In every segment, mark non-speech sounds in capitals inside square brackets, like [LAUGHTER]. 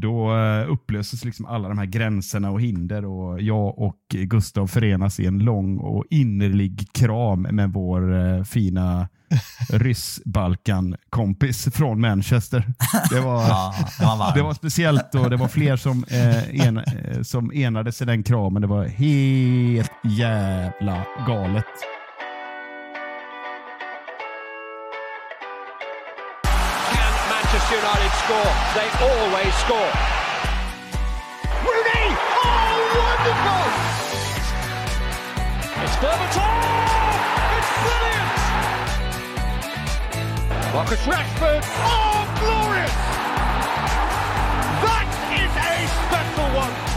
då eh, upplöses liksom alla de här gränserna och hinder och jag och Gustav förenas i en lång och innerlig kram med vår eh, fina [LAUGHS] ryss-Balkan-kompis från Manchester. Det var, Ja, det var det var speciellt och det var fler som, eh, en, eh, som enades i den kramen. Det var helt jävla galet. Manchester United score? They always score. Rooney! Oh, wonderful! It's Berbatov! It's brilliant! Marcus Rashford! Oh, glorious! That is a special one!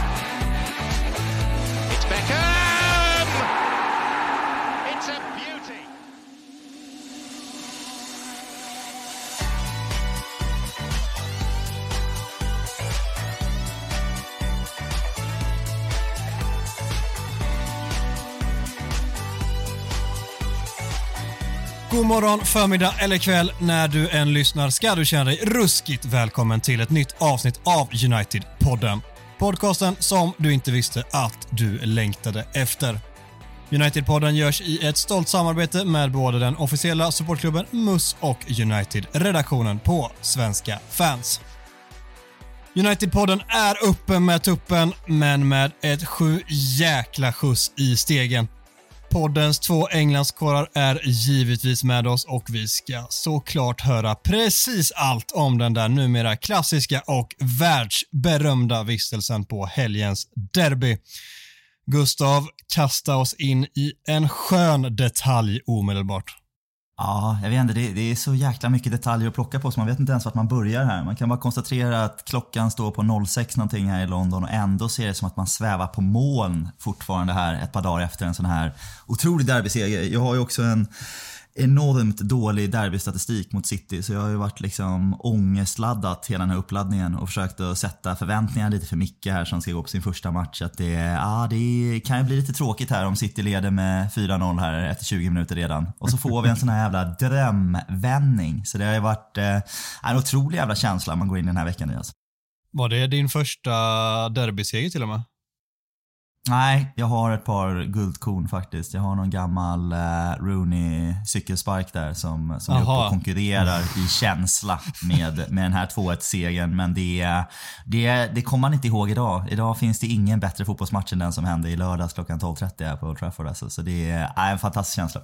God morgon, förmiddag eller kväll. När du än lyssnar ska du känna dig ruskigt välkommen till ett nytt avsnitt av United-podden. Podcasten som du inte visste att du längtade efter. United-podden görs i ett stolt samarbete med både den officiella supportklubben MUS och United-redaktionen på Svenska fans. United-podden är uppe med tuppen, men med ett sju jäkla skjuts i stegen. Poddens två Englandskårar är givetvis med oss och vi ska såklart höra precis allt om den där numera klassiska och världsberömda vistelsen på helgens derby. Gustav, kasta oss in i en skön detalj omedelbart. Ja, jag vet inte. Det, det är så jäkla mycket detaljer att plocka på så man vet inte ens vart man börjar här. Man kan bara konstatera att klockan står på 06 någonting här i London och ändå ser det som att man svävar på moln fortfarande här ett par dagar efter en sån här otrolig derbyseger. Jag har ju också en enormt dålig derbystatistik mot City så jag har ju varit liksom ångestladdat hela den här uppladdningen och försökt att sätta förväntningar lite för Micke här som ska gå på sin första match. Att det, ah, det kan ju bli lite tråkigt här om City leder med 4-0 här efter 20 minuter redan. Och så får vi en sån här jävla drömvändning. Så det har ju varit eh, en otrolig jävla känsla man går in i den här veckan i alltså. Var det din första derbyseger till och med? Nej, jag har ett par guldkorn faktiskt. Jag har någon gammal uh, Rooney cykelspark där som, som är uppe och konkurrerar i känsla med, med den här 2-1-segern. Men det, det, det kommer man inte ihåg idag. Idag finns det ingen bättre fotbollsmatch än den som hände i lördags klockan 12.30 här på Old Trafford. Alltså. Så det är en fantastisk känsla.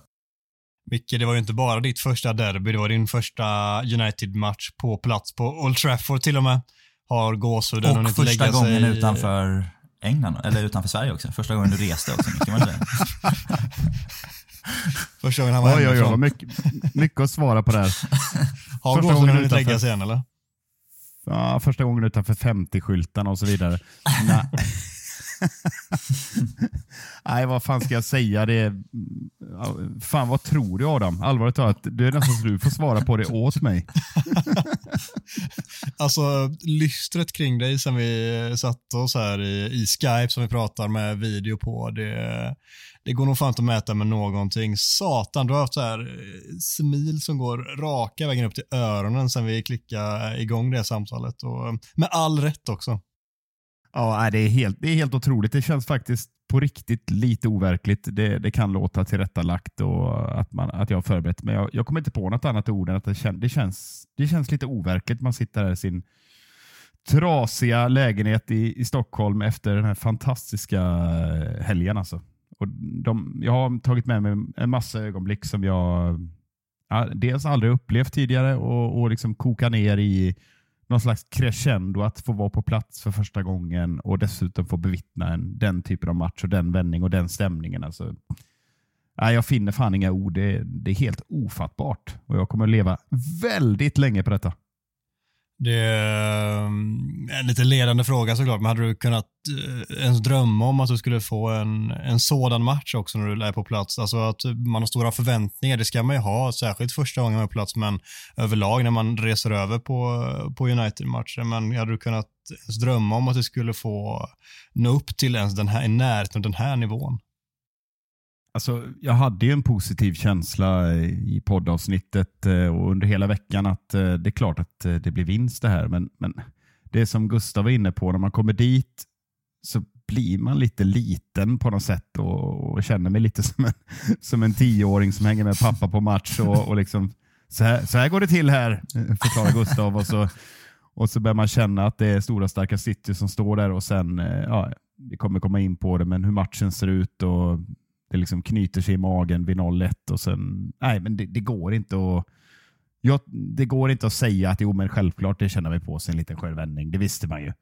Micke, det var ju inte bara ditt första derby, det var din första United-match på plats på Old Trafford till och med. Har gåshuden Och hunnit första lägga gången sig... utanför England, eller utanför Sverige också. Första gången du reste också mycket, var det det? [LAUGHS] Första gången han var Oj, oj, oj, hemifrån. mycket, mycket att svara på där. [LAUGHS] Har första gåshuden gången hunnit lägga sig än eller? Ja, första gången utanför 50-skyltarna och så vidare. Nej. [LAUGHS] [LAUGHS] Nej, vad fan ska jag säga? Det är... Fan, vad tror du Adam? Allvarligt talat, det är nästan så du får svara på det åt mig. [LAUGHS] Alltså, lystret kring dig sen vi satt oss här i, i Skype som vi pratar med video på, det, det går nog fan inte att mäta med någonting. Satan, du har haft så här eh, smil som går raka vägen upp till öronen sen vi klickade igång det samtalet. Och, eh, med all rätt också. Ja, det är, helt, det är helt otroligt. Det känns faktiskt på riktigt lite overkligt. Det, det kan låta tillrättalagt och att, man, att jag har förberett men jag, jag kommer inte på något annat ord än att det, kän, det, känns, det känns lite overkligt. Man sitter där i sin trasiga lägenhet i, i Stockholm efter den här fantastiska eh, helgen. Alltså. Och de, jag har tagit med mig en massa ögonblick som jag ja, dels aldrig upplevt tidigare och, och liksom koka ner i någon slags crescendo att få vara på plats för första gången och dessutom få bevittna en, den typen av match och den vändning och den stämningen. Alltså, nej, jag finner fan inga ord. Det, det är helt ofattbart och jag kommer att leva väldigt länge på detta. Det eh, är en lite ledande fråga såklart, men hade du kunnat eh, ens drömma om att du skulle få en, en sådan match också när du är på plats? Alltså att man har stora förväntningar, det ska man ju ha, särskilt första gången man är på plats, men överlag när man reser över på, på United-matcher. Men hade du kunnat ens drömma om att du skulle få nå upp till ens den här, i närheten av den här nivån? Alltså, jag hade ju en positiv känsla i poddavsnittet eh, och under hela veckan att eh, det är klart att eh, det blir vinst det här, men, men det som Gustav var inne på, när man kommer dit så blir man lite liten på något sätt och, och känner mig lite [LAUGHS] som en, som en tioåring som hänger med pappa på match. Och, och liksom, så, här, så här går det till här, förklarar Gustav. Och så, och så börjar man känna att det är stora starka City som står där och sen, ja, vi kommer komma in på det, men hur matchen ser ut och det liksom knyter sig i magen vid 0-1 och sen, nej men det, det går inte att jag, det går inte att säga att jo men självklart det känner vi på sig en liten självvändning. Det visste man ju.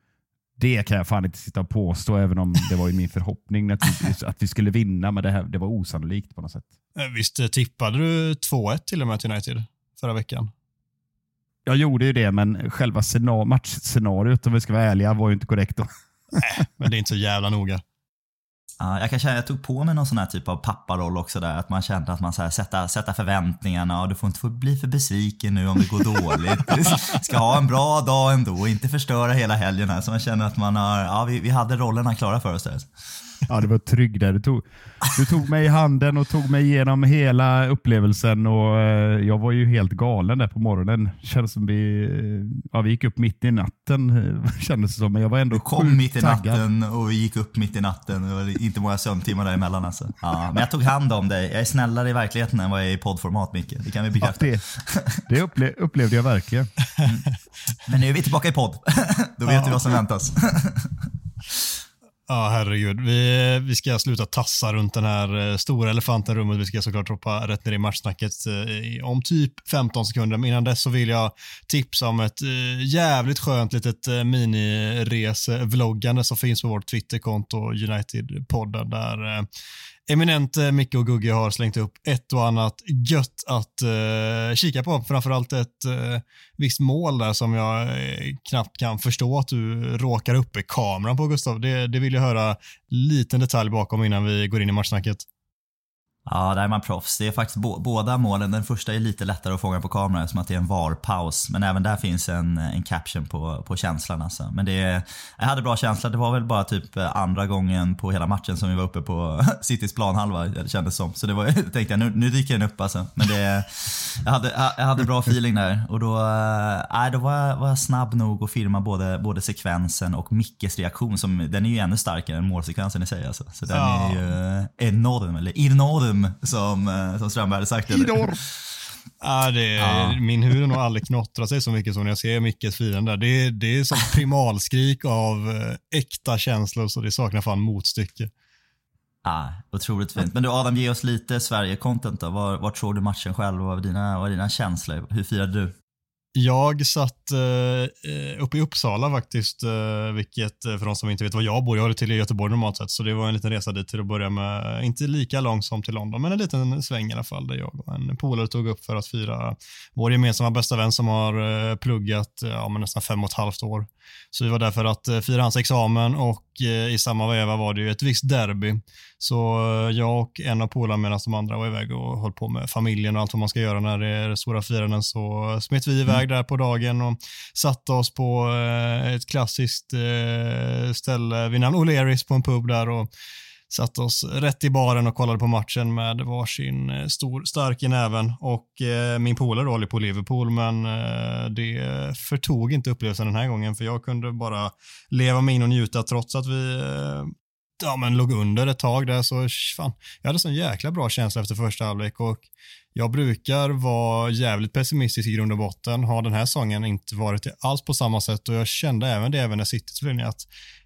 Det kan jag fan inte sitta och påstå, även om det var ju min förhoppning att vi skulle vinna, men det, här, det var osannolikt på något sätt. Eh, visst tippade du 2-1 till och med till United förra veckan? Jag gjorde ju det, men själva matchscenariot, om vi ska vara ärliga, var ju inte korrekt. Då. Nej, men det är inte så jävla noga. Ja, jag kan känna jag tog på mig någon sån här typ av papparoll också där. Att man kände att man så här, sätta, sätta förväntningarna och du får inte få bli för besviken nu om det går dåligt. Du [LAUGHS] liksom, ska ha en bra dag ändå inte förstöra hela helgen här. Så man känner att man har, ja vi, vi hade rollerna klara för oss där. [LAUGHS] Ja, det var trygg där. Du tog, du tog mig i handen och tog mig igenom hela upplevelsen och eh, jag var ju helt galen där på morgonen. Kändes som vi, eh, ja, vi gick upp mitt i natten eh, [LAUGHS] kändes det som, men jag var ändå Du kom mitt i natten och vi gick upp mitt i natten. Det var inte många sömntimmar däremellan alltså. Ja, men jag tog hand om dig. Jag är snällare i verkligheten än vad jag är i poddformat Micke. Det kan vi bekräfta. Ja, det det upple upplevde jag verkligen. [LAUGHS] Men nu är vi tillbaka i podd. Då vet ja. vi vad som väntas. Ja, herregud. Vi, vi ska sluta tassa runt den här eh, stora elefanten i rummet. Vi ska såklart hoppa rätt ner i matchsnacket eh, om typ 15 sekunder. Men innan dess så vill jag tipsa om ett eh, jävligt skönt litet miniresevloggande som finns på vårt Twitterkonto United-podden där eminent eh, Micke och Gugge har slängt upp ett och annat gött att uh, kika på. Framförallt ett uh, visst mål där som jag knappt kan förstå att du råkar upp kameran på Gustav. Det, det vill jag höra liten detalj bakom innan vi går in i matchsnacket. Ja, där är man proffs. Det är faktiskt båda målen. Den första är lite lättare att fånga på kamera som att det är en VAR-paus. Men även där finns en, en caption på, på känslan. Alltså. Men det, jag hade bra känsla. Det var väl bara typ andra gången på hela matchen som vi var uppe på [LAUGHS] Citys planhalva, det kändes som. Så det var, [LAUGHS] jag tänkte jag, nu, nu dyker den upp alltså. Men det, jag, hade, jag hade bra feeling där. Och då, äh, då var, jag, var jag snabb nog att filma både, både sekvensen och Mickes reaktion. Som, den är ju ännu starkare än målsekvensen i sig. Alltså. Så den är ju enorm, eller enorm Idorm som, eh, som Strömberg hade sagt. Idorm! Ja, det, ja. Min huvud har nog aldrig knottrat sig så mycket som när jag ser Mickes firande. Det, det är som primalskrik av eh, äkta känslor så det saknar fan motstycke. Ja, otroligt fint. Men du Adam, ge oss lite Sverige-content då. Var, var tror du matchen själv och vad var dina, vad var dina känslor? Hur firade du? Jag satt eh, eh, uppe i Uppsala faktiskt, eh, vilket eh, för de som inte vet var jag bor, jag håller till i Göteborg normalt sett, så det var en liten resa dit till att börja med. Inte lika lång som till London, men en liten sväng i alla fall, där jag och en polare tog upp för att fira vår gemensamma bästa vän som har eh, pluggat eh, ja, nästan fem och ett halvt år. Så vi var där för att fira hans examen och i samma veva var det ju ett visst derby. Så eh, jag och en av polarna medan de andra var iväg och höll på med familjen och allt vad man ska göra när det är stora firanden så smet vi iväg mm. där på dagen och satte oss på ett klassiskt ställe vid namn O'Learys på en pub där och satte oss rätt i baren och kollade på matchen med varsin eh, stor stark i näven och eh, min polare håller på Liverpool men eh, det förtog inte upplevelsen den här gången för jag kunde bara leva mig in och njuta trots att vi eh, ja, men låg under ett tag där så fan, jag hade sån jäkla bra känsla efter första halvlek och jag brukar vara jävligt pessimistisk i grund och botten. Har den här säsongen inte varit det alls på samma sätt och jag kände även det även när City spelade att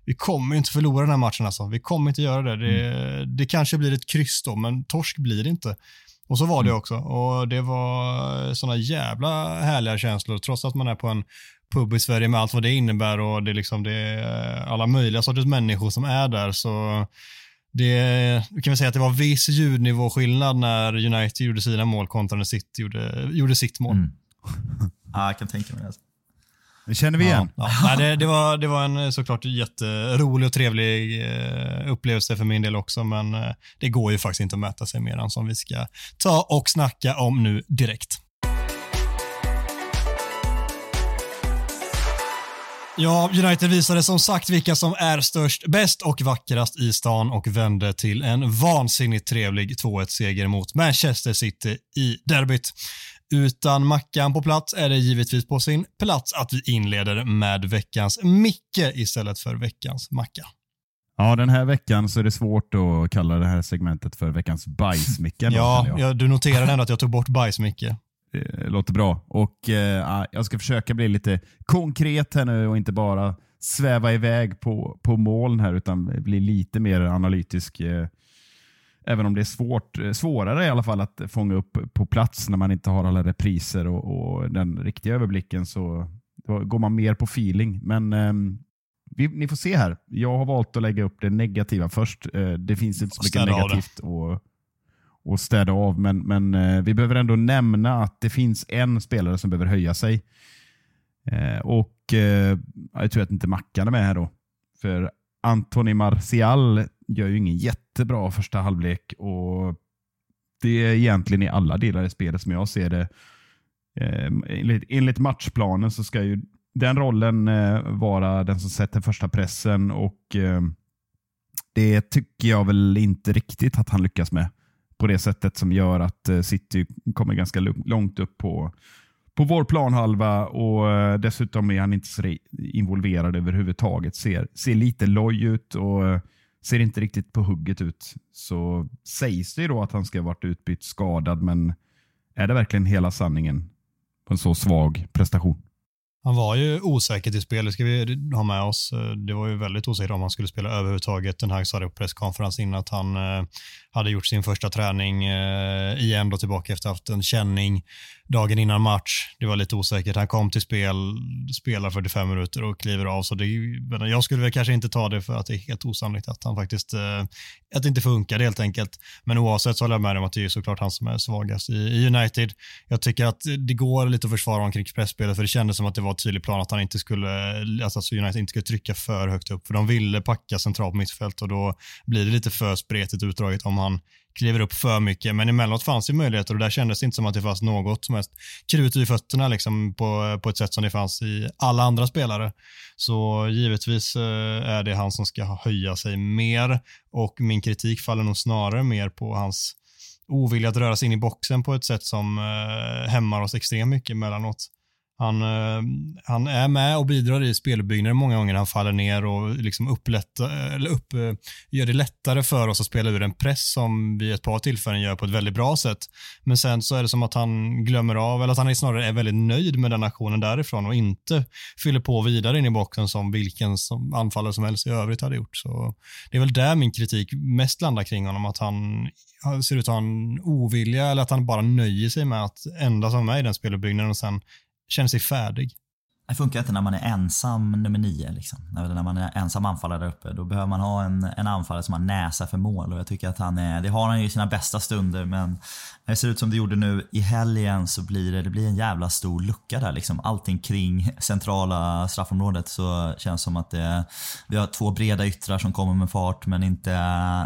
vi kommer inte förlora den här matchen alltså. Vi kommer inte göra det. Det, mm. det kanske blir ett kryss då, men torsk blir det inte. Och så var det mm. också. Och det var sådana jävla härliga känslor, trots att man är på en pub i Sverige med allt vad det innebär och det är liksom det är alla möjliga sorters människor som är där. Så det kan vi säga att det var viss ljudnivåskillnad när United gjorde sina mål kontra när City gjorde, gjorde sitt mål. Mm. [LAUGHS] ja, jag kan tänka mig det. Det känner vi igen. Ja, ja. det, det, var, det var en såklart jätterolig och trevlig eh, upplevelse för min del också, men eh, det går ju faktiskt inte att mäta sig med den som vi ska ta och snacka om nu direkt. Ja, United visade som sagt vilka som är störst, bäst och vackrast i stan och vände till en vansinnigt trevlig 2-1-seger mot Manchester City i derbyt. Utan Mackan på plats är det givetvis på sin plats att vi inleder med veckans Micke istället för veckans Macka. Ja, den här veckan så är det svårt att kalla det här segmentet för veckans bajsmicka. ja, ja, du noterade ändå att jag tog bort bajsmicke. Det låter bra. Och eh, Jag ska försöka bli lite konkret här nu och inte bara sväva iväg på, på moln här utan bli lite mer analytisk. Eh, även om det är svårt, eh, svårare i alla fall att fånga upp på plats när man inte har alla repriser och, och den riktiga överblicken så går man mer på feeling. Men eh, vi, ni får se här. Jag har valt att lägga upp det negativa först. Eh, det finns inte så mycket negativt att och städa av, men, men eh, vi behöver ändå nämna att det finns en spelare som behöver höja sig. Eh, och eh, Jag tror att inte Mackan är med här då. För Anthony Martial gör ju ingen jättebra första halvlek och det är egentligen i alla delar i spelet som jag ser det. Eh, enligt, enligt matchplanen så ska ju den rollen eh, vara den som sätter första pressen och eh, det tycker jag väl inte riktigt att han lyckas med på det sättet som gör att eh, City kommer ganska långt upp på, på vår planhalva och eh, dessutom är han inte så involverad överhuvudtaget. Ser, ser lite loj ut och eh, ser inte riktigt på hugget ut. Så sägs det ju då att han ska ha varit utbytt skadad, men är det verkligen hela sanningen på en så svag prestation? Han var ju osäker till spel, det ska vi ha med oss. Eh, det var ju väldigt osäkert om han skulle spela överhuvudtaget. Den här sa det på presskonferens innan att han eh, hade gjort sin första träning eh, igen då tillbaka efter att ha haft en känning dagen innan match. Det var lite osäkert. Han kom till spel, spelar 45 minuter och kliver av. Så det, jag skulle väl kanske inte ta det för att det är helt osannolikt att han faktiskt, att det inte funkar helt enkelt. Men oavsett så håller jag med om att det är såklart han som är svagast i, i United. Jag tycker att det går lite att försvara honom kring pressspelet för det kändes som att det var var tydlig plan att han inte skulle, alltså United inte skulle trycka för högt upp för de ville packa centralt mittfält och då blir det lite för spretigt utdraget om han kliver upp för mycket. Men emellanåt fanns ju möjligheter och där kändes det inte som att det fanns något som helst krut i fötterna liksom på, på ett sätt som det fanns i alla andra spelare. Så givetvis eh, är det han som ska höja sig mer och min kritik faller nog snarare mer på hans ovilja att röra sig in i boxen på ett sätt som eh, hämmar oss extremt mycket emellanåt. Han, eh, han är med och bidrar i speluppbyggnaden många gånger. Han faller ner och liksom upplätta, eller upp, eh, gör det lättare för oss att spela ur en press som vi ett par tillfällen gör på ett väldigt bra sätt. Men sen så är det som att han glömmer av, eller att han snarare är väldigt nöjd med den aktionen därifrån och inte fyller på vidare in i boxen som vilken som anfallare som helst i övrigt hade gjort. Så det är väl där min kritik mest landar kring honom, att han ser ut att ha en ovilja eller att han bara nöjer sig med att endast vara med i den speluppbyggnaden och sen känner sig färdig. Det funkar inte när man är ensam nummer nio. Liksom. När man är ensam anfallare där uppe. Då behöver man ha en, en anfallare som har näsa för mål. Och jag tycker att han är, det har han ju i sina bästa stunder men när det ser ut som det gjorde nu i helgen så blir det, det blir en jävla stor lucka där. Liksom. Allting kring centrala straffområdet så känns som att det, vi har två breda yttrar som kommer med fart men, inte,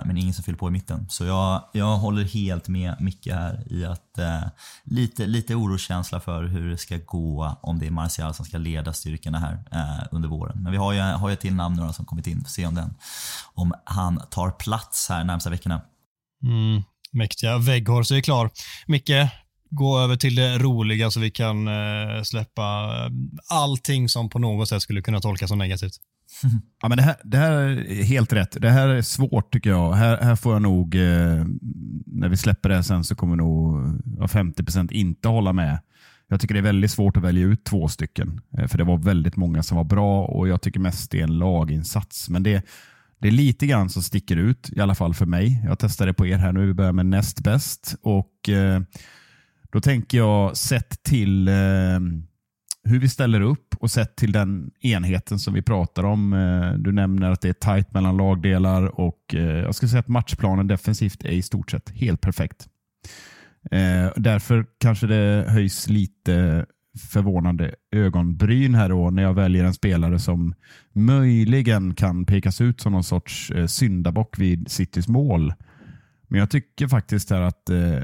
men ingen som fyller på i mitten. Så jag, jag håller helt med Micke här i att eh, lite, lite oroskänsla för hur det ska gå om det är Martial som ska leda styrkorna här eh, under våren. Men vi har ju, har ju ett till namn nu som kommit in, får se om, den, om han tar plats här närmsta veckorna. Mm, mäktiga. Vägghorst är klar. Micke, gå över till det roliga så vi kan eh, släppa eh, allting som på något sätt skulle kunna tolkas som negativt. [LAUGHS] Ja, men det, här, det här är helt rätt. Det här är svårt tycker jag. Här, här får jag nog, eh, när vi släpper det här sen så kommer nog 50% inte hålla med. Jag tycker det är väldigt svårt att välja ut två stycken. Eh, för det var väldigt många som var bra och jag tycker mest det är en laginsats. Men det, det är lite grann som sticker ut, i alla fall för mig. Jag testar det på er här nu. Vi börjar med näst bäst. Och, eh, då tänker jag sett till eh, hur vi ställer upp och sett till den enheten som vi pratar om. Eh, du nämner att det är tajt mellan lagdelar och eh, jag skulle säga att matchplanen defensivt är i stort sett helt perfekt. Eh, därför kanske det höjs lite förvånande ögonbryn här då när jag väljer en spelare som möjligen kan pekas ut som någon sorts eh, syndabock vid Citys mål. Men jag tycker faktiskt här att eh,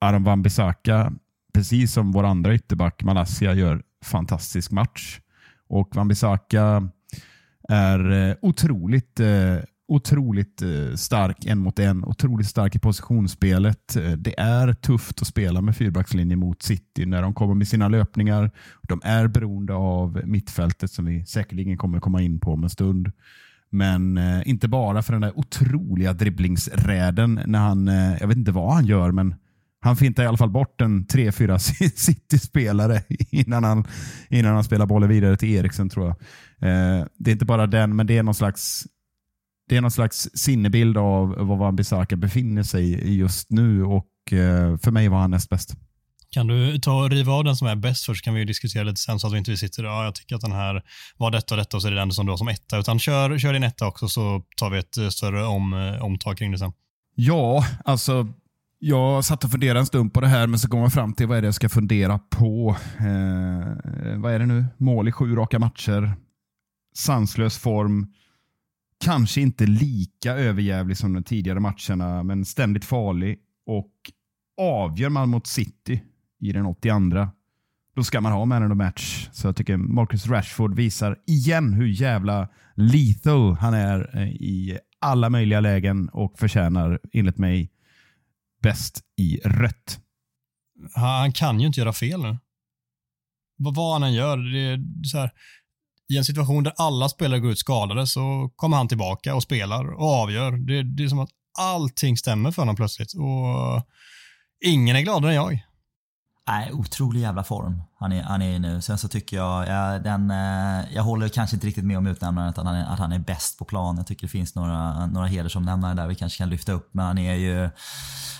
Aron Wan-Bissaka, precis som vår andra ytterback Malaysia, gör fantastisk match. Och Wan-Bissaka är eh, otroligt eh, otroligt eh, stark en mot en, otroligt stark i positionsspelet. Eh, det är tufft att spela med fyrbackslinje mot City när de kommer med sina löpningar. De är beroende av mittfältet som vi säkerligen kommer komma in på om en stund. Men eh, inte bara för den där otroliga dribblingsräden när han, eh, jag vet inte vad han gör, men han fintar i alla fall bort en 3-4 [LAUGHS] City-spelare innan han, innan han spelar bollen vidare till Eriksen tror jag. Eh, det är inte bara den, men det är någon slags det är någon slags sinnebild av var Van Bissaka befinner sig just nu och eh, för mig var han näst bäst. Kan du ta och riva av den som är bäst först, kan vi diskutera lite sen så att vi inte sitter ja, jag tycker att den här var detta och detta och så är det den som du har som etta. Utan kör, kör din etta också så tar vi ett eh, större om, eh, omtag kring det sen. Ja, alltså jag satt och funderade en stund på det här, men så kom jag fram till vad är det jag ska fundera på. Eh, vad är det nu? Mål i sju raka matcher. Sanslös form. Kanske inte lika överjävlig som de tidigare matcherna, men ständigt farlig. Och avgör man mot City i den 82 då ska man ha man of the match. Så jag tycker Marcus Rashford visar igen hur jävla lethal han är eh, i alla möjliga lägen och förtjänar enligt mig bäst i rött. Han kan ju inte göra fel nu. Vad han än gör, det är så här, i en situation där alla spelare går ut skadade så kommer han tillbaka och spelar och avgör. Det, det är som att allting stämmer för honom plötsligt och ingen är gladare än jag. Nej, otrolig jävla form han är, han är i nu. Sen så tycker jag, jag, den, eh, jag håller kanske inte riktigt med om utnämnandet att han är, att han är bäst på plan. Jag tycker det finns några, några hedersomnämnare där vi kanske kan lyfta upp. Men han är ju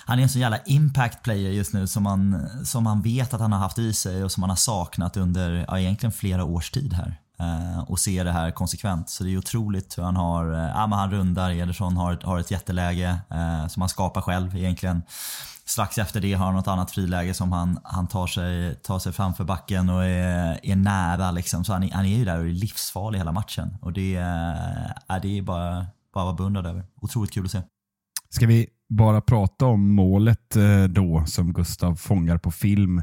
han är en sån jävla impact player just nu som man, som man vet att han har haft i sig och som man har saknat under ja, egentligen flera års tid här. Eh, och ser det här konsekvent. Så det är otroligt hur han har, eh, ja, men han rundar, Ederson har, har ett jätteläge eh, som han skapar själv egentligen. Strax efter det har han något annat friläge som han, han tar, sig, tar sig framför backen och är, är nära. Liksom. Så han är, han är ju där och är livsfarlig hela matchen. Och det, eh, är, det är bara, bara att vara beundrad över. Otroligt kul att se. Ska vi bara prata om målet då som Gustav fångar på film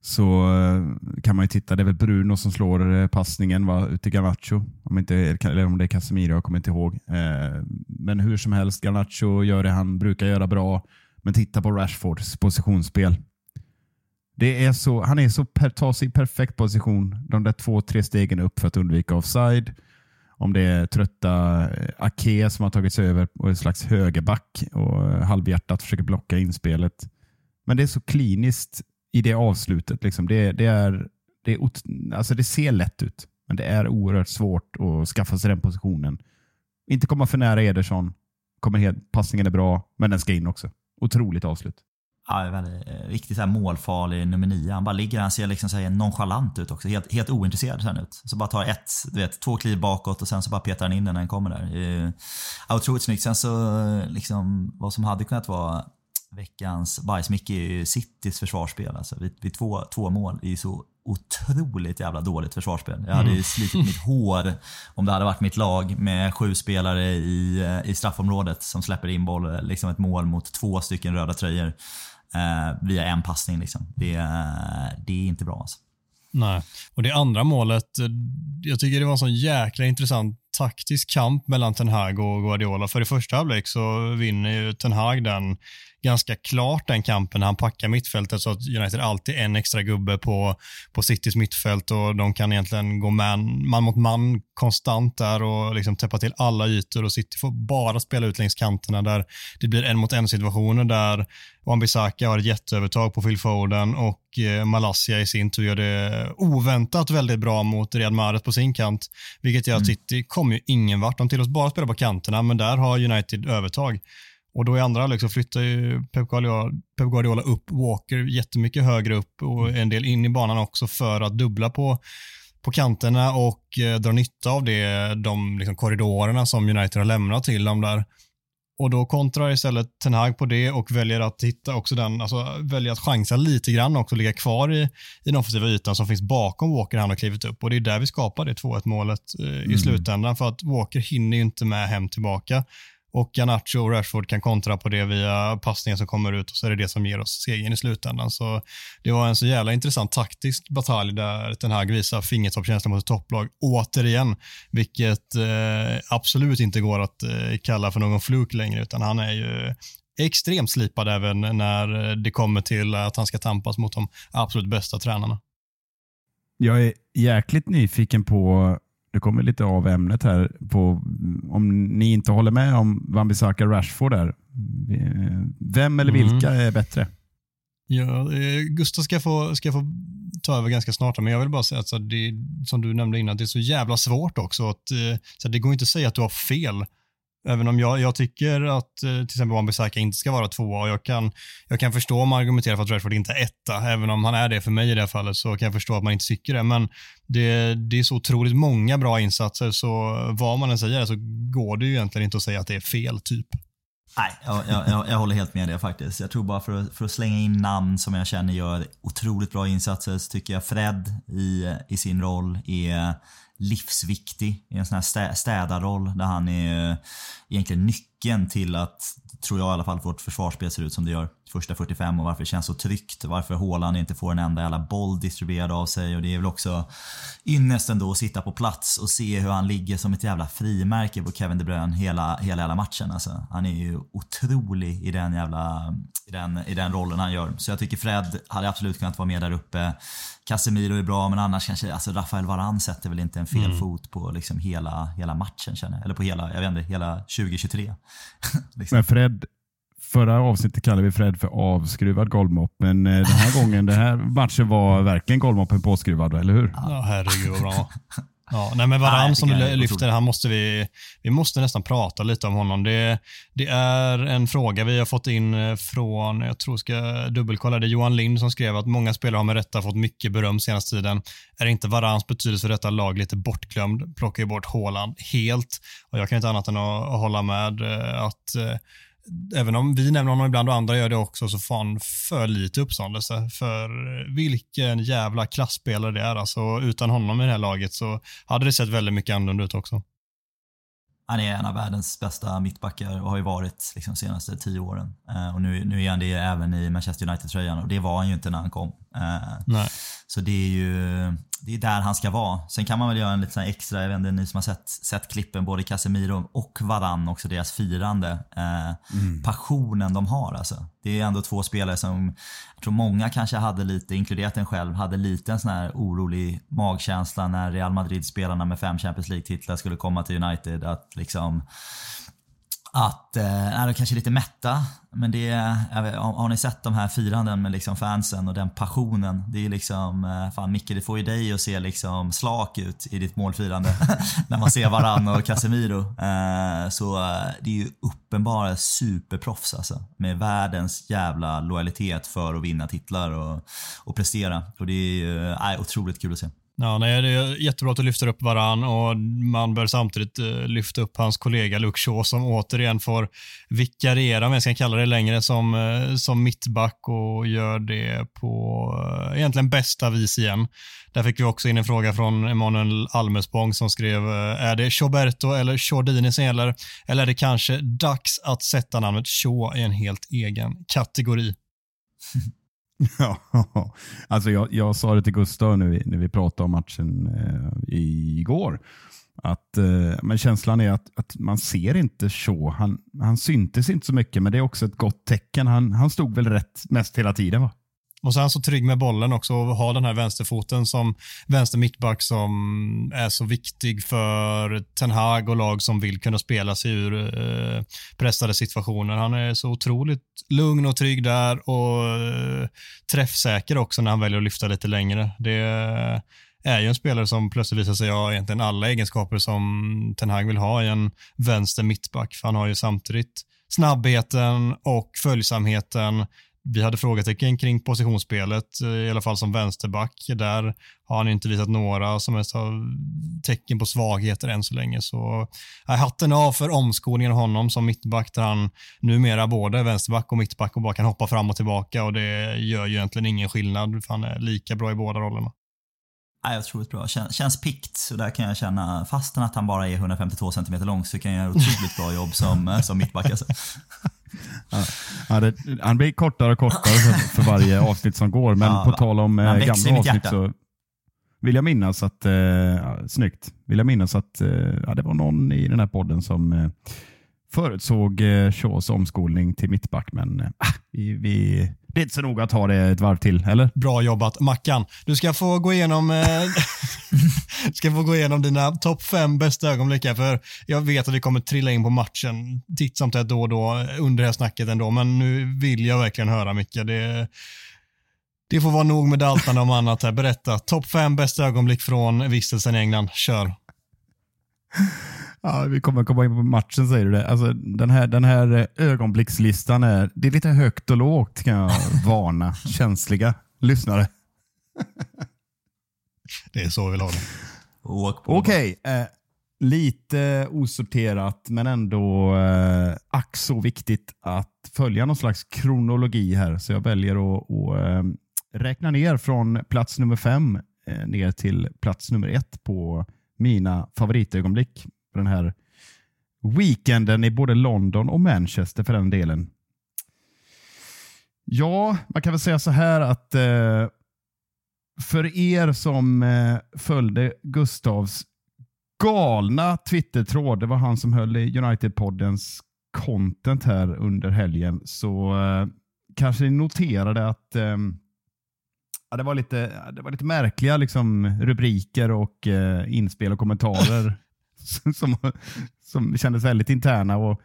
så eh, kan man ju titta. Det är väl Bruno som slår eh, passningen va, ut till Garnacho. Om, inte, eller om det är Casemiro, jag kommer inte ihåg. Eh, men hur som helst, Garnacho gör det han brukar göra bra. Men titta på Rashfords positionsspel. Det är så, han är så per, tar sig i perfekt position de där två, tre stegen upp för att undvika offside. Om det är trötta eh, Ake som har tagit sig över och är en slags högerback och halvhjärtat försöker blocka inspelet. Men det är så kliniskt i det avslutet. Liksom. Det, det, är, det, är, alltså det ser lätt ut, men det är oerhört svårt att skaffa sig den positionen. Inte komma för nära Ederson. Kommer helt, passningen är bra, men den ska in också. Otroligt avslut. Ja, väldigt, eh, riktigt så här målfarlig nummer nio. Han bara ligger han ser liksom så här nonchalant ut också. Helt, helt ointresserad ser han ut. Så bara tar ett, du vet, två kliv bakåt och sen så bara petar han in den när den kommer där. Eh, ja, otroligt snyggt. Sen så, liksom, vad som hade kunnat vara veckans bajsmicke är ju Citys försvarsspel. Alltså, vid, vid två, två mål är så otroligt jävla dåligt försvarsspel. Jag hade ju mm. slitit mitt hår om det hade varit mitt lag med sju spelare i, i straffområdet som släpper in boll, liksom ett mål mot två stycken röda tröjor eh, via en passning. Liksom. Det, det är inte bra. Alltså. Nej, och det andra målet, jag tycker det var en sån jäkla intressant taktisk kamp mellan Ten Hag och Guardiola. För i första halvlek så vinner ju Ten Hag den ganska klart den kampen när han packar mittfältet så att United alltid en extra gubbe på, på Citys mittfält och de kan egentligen gå man, man mot man konstant där och liksom täppa till alla ytor och City får bara spela ut längs kanterna där det blir en mot en situationer där Wan-Bissaka har ett jätteövertag på Phil Foden och eh, Malaysia i sin tur gör det oväntat väldigt bra mot Riyad Mahrez på sin kant, vilket gör att mm. City kommer ju ingen vart. De tillåts bara spela på kanterna, men där har United övertag. Och då i andra halvlek så flyttar ju Pep Guardiola, Pep Guardiola upp Walker jättemycket högre upp och en del in i banan också för att dubbla på, på kanterna och eh, dra nytta av det, de liksom, korridorerna som United har lämnat till dem där. Och då kontrar istället Ten Hag på det och väljer att hitta också den, alltså väljer att chansa lite grann också, ligga kvar i, i den offensiva ytan som finns bakom Walker han har klivit upp. Och det är där vi skapar det 2-1 målet eh, i mm. slutändan för att Walker hinner ju inte med hem tillbaka och Garnacho och Rashford kan kontra på det via passningar som kommer ut och så är det det som ger oss segern i slutändan. Så det var en så jävla intressant taktisk batalj där den här visar fingertoppskänsla mot ett topplag återigen, vilket eh, absolut inte går att eh, kalla för någon fluk längre, utan han är ju extremt slipad även när det kommer till att han ska tampas mot de absolut bästa tränarna. Jag är jäkligt nyfiken på det kommer lite av ämnet här, på om ni inte håller med om Wan-Bissaka Rashford där. Vem eller vilka mm. är bättre? Ja, eh, Gustav ska få, ska få ta över ganska snart, men jag vill bara säga att alltså, det, som du nämnde innan, det är så jävla svårt också. Att, eh, så det går inte att säga att du har fel. Även om jag, jag tycker att eh, till exempel Wan-Bissaka inte ska vara tvåa och jag kan, jag kan förstå om man argumenterar för att Rashford inte är etta. Även om han är det för mig i det här fallet så kan jag förstå att man inte tycker det. Men det, det är så otroligt många bra insatser så vad man än säger så går det ju egentligen inte att säga att det är fel typ. Nej, jag, jag, jag, håller helt med dig faktiskt. Jag tror bara för att, för att slänga in namn som jag känner gör otroligt bra insatser så tycker jag Fred i, i sin roll är livsviktig i en sån här städarroll där han är eh, egentligen nyckeln till att, tror jag i alla fall, vårt försvarsspel ser ut som det gör första 45 och varför det känns så tryggt. Varför Haaland inte får en enda jävla boll distribuerad av sig och det är väl också ynnest ändå att sitta på plats och se hur han ligger som ett jävla frimärke på Kevin De Bruyne hela, hela, hela matchen. Alltså, han är ju otrolig i den jävla i den, i den rollen han gör. Så jag tycker Fred hade absolut kunnat vara med där uppe. Casemiro är bra, men annars kanske, alltså Rafael Varan sätter väl inte en fel mm. fot på liksom hela, hela matchen känner jag. Eller på hela, jag vet inte, hela 2023. [LAUGHS] liksom. Men Fred, Förra avsnittet kallade vi Fred för avskruvad golvmopp, men eh, den här [LAUGHS] gången, den här matchen var verkligen golvmoppen påskruvad, eller hur? Ja, herregud vad bra. [LAUGHS] Ja, nej men Varann som du lyfter, han måste vi, vi måste nästan prata lite om honom. Det, det är en fråga vi har fått in eh, från, jag tror ska dubbelkolla, det är Johan Lind som skrev att många spelare har med rätta fått mycket beröm senaste tiden. Är inte Varans betydelse för detta lag lite bortglömd? Plockar ju bort Håland helt. Och jag kan inte annat än att hålla med eh, att även om vi nämner honom ibland och andra gör det också, så får han för lite uppståndelse. För vilken jävla klassspelare det är. Alltså, utan honom i det här laget så hade det sett väldigt mycket annorlunda ut också. Han är en av världens bästa mittbackar och har ju varit liksom, de senaste tio åren. Eh, och nu, nu är han det även i Manchester United-tröjan och det var han ju inte när han kom. Eh, Nej. Så det är ju det är där han ska vara. Sen kan man väl göra en lite extra, jag vet inte, ni som har sett, sett klippen, både Casemiro och Varann, också deras firande. Eh, mm. Passionen de har alltså. Det är ändå två spelare som, jag tror många kanske hade lite, inkluderat en själv, hade lite en sån här orolig magkänsla när Real Madrid-spelarna med fem Champions League-titlar skulle komma till United. Att liksom att, eh, de kanske är lite mätta, men det är, har ni sett de här firanden med liksom fansen och den passionen? Det är liksom, eh, fan Micke det får ju dig att se liksom slak ut i ditt målfirande [LAUGHS] när man ser Varann och Casemiro. Eh, så eh, det är ju uppenbara superproffs alltså, med världens jävla lojalitet för att vinna titlar och, och prestera. Och det är ju äh, otroligt kul att se. Ja, nej, det är jättebra att du lyfter upp varann och man bör samtidigt lyfta upp hans kollega Luke Shaw som återigen får vikariera, om jag ska kalla det längre, som, eh, som mittback och gör det på eh, egentligen bästa vis igen. Där fick vi också in en fråga från Emanuel Almespång som skrev, eh, är det Choberto eller Chordini som gäller? Eller är det kanske dags att sätta namnet Cho i en helt egen kategori? [LAUGHS] Ja, alltså jag, jag sa det till Gustav när vi, när vi pratade om matchen eh, igår. Att, eh, men känslan är att, att man ser inte så. Han, han syntes inte så mycket, men det är också ett gott tecken. Han, han stod väl rätt mest hela tiden va? Och han så trygg med bollen också och har den här vänsterfoten som vänster mittback som är så viktig för Ten Hag och lag som vill kunna spela sig ur eh, pressade situationer. Han är så otroligt lugn och trygg där och eh, träffsäker också när han väljer att lyfta lite längre. Det är ju en spelare som plötsligt visar sig ha egentligen alla egenskaper som Ten Hag vill ha i en vänster mittback. För han har ju samtidigt snabbheten och följsamheten vi hade frågetecken kring positionsspelet, eh, i alla fall som vänsterback. Där har han inte visat några som helst eh, tecken på svagheter än så länge. Så eh, hatten av för omskolningen av honom som mittback där han numera både vänsterback och mittback och bara kan hoppa fram och tillbaka och det gör ju egentligen ingen skillnad för han är lika bra i båda rollerna. Ja, otroligt bra. Kän, känns pikt. Så där kan jag känna, fastän att han bara är 152 cm lång så kan jag göra otroligt bra jobb som, eh, som mittback. Alltså. [LAUGHS] Ja, det, han blir kortare och kortare för, för varje avsnitt som går, men Ja, på tal om eh, gamla avsnitt hjärta. så vill jag minnas att, eh, ja, snyggt, vill jag minnas att eh, ja, det var någon i den här podden som eh, förutsåg eh, Shaws omskolning till mittback, men eh, vi, vi, det är inte så noga att ta det ett varv till, eller? Bra jobbat Mackan. Du ska få gå igenom, eh, [LAUGHS] ska få gå igenom dina topp fem bästa ögonblick här, för jag vet att vi kommer trilla in på matchen titt som tätt då och då under det här snacket ändå, men nu vill jag verkligen höra Micke. Det, det får vara nog med daltande om annat här. Berätta, topp fem bästa ögonblick från vistelsen i England. Kör. Ja, vi kommer komma in på matchen säger du det. Alltså, den, här, den här eh, ögonblickslistan är, det är lite högt och lågt kan jag [LAUGHS] varna känsliga lyssnare. [LAUGHS] Det är så vi vill ha det. Okej, eh, lite osorterat men ändå eh, ack så viktigt att följa någon slags kronologi här. Så jag väljer att, att eh, räkna ner från plats nummer fem eh, ner till plats nummer ett på mina favoritögonblick på den här weekenden i både London och Manchester för den delen. Ja, man kan väl säga så här att eh, för er som eh, följde Gustavs galna Twitter-tråd, det var han som höll i United-poddens content här under helgen, så eh, kanske ni noterade att eh, ja, det, var lite, det var lite märkliga liksom, rubriker och eh, inspel och kommentarer [LAUGHS] [LAUGHS] som, som, kändes väldigt interna. Och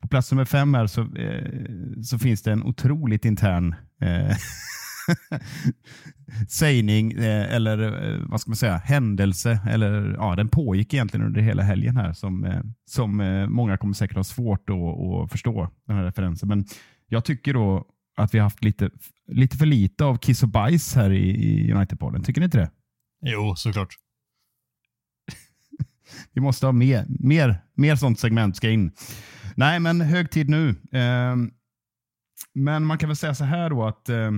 på plats nummer fem här så, eh, så finns det en otroligt intern eh, [LAUGHS] sägning eh, eller eh, vad ska man säga, händelse. Eller, ja, den pågick egentligen under hela helgen här som, eh, som eh, många kommer säkert ha svårt att, att förstå den här referensen. Men jag tycker då att vi har haft lite, lite för lite av kiss och bajs här i, i United-podden. Tycker ni inte det? Jo, såklart. Vi måste ha mer, mer, mer sånt segment ska in. Nej, men hög tid nu. Eh, men man kan väl säga så här då att eh,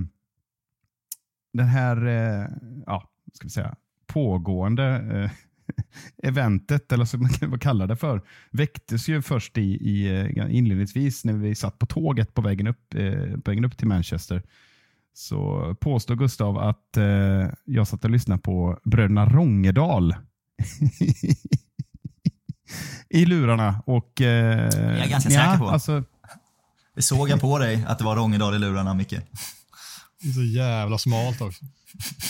den här, eh, ja, ska vi säga, pågående eh, [LAUGHS] eventet, eller vad man det för, väcktes ju först i, i eh, inledningsvis när vi satt på tåget på vägen upp, eh, på vägen upp till Manchester. Så påstår Gustav att eh, jag satt och lyssnade på Bröderna Rångedal [LAUGHS] i lurarna. Och, eh, Jag är ganska nja, säker på. Alltså, Det såg jag på dig att det var Rångedal i lurarna, Micke. Det är så jävla smalt också.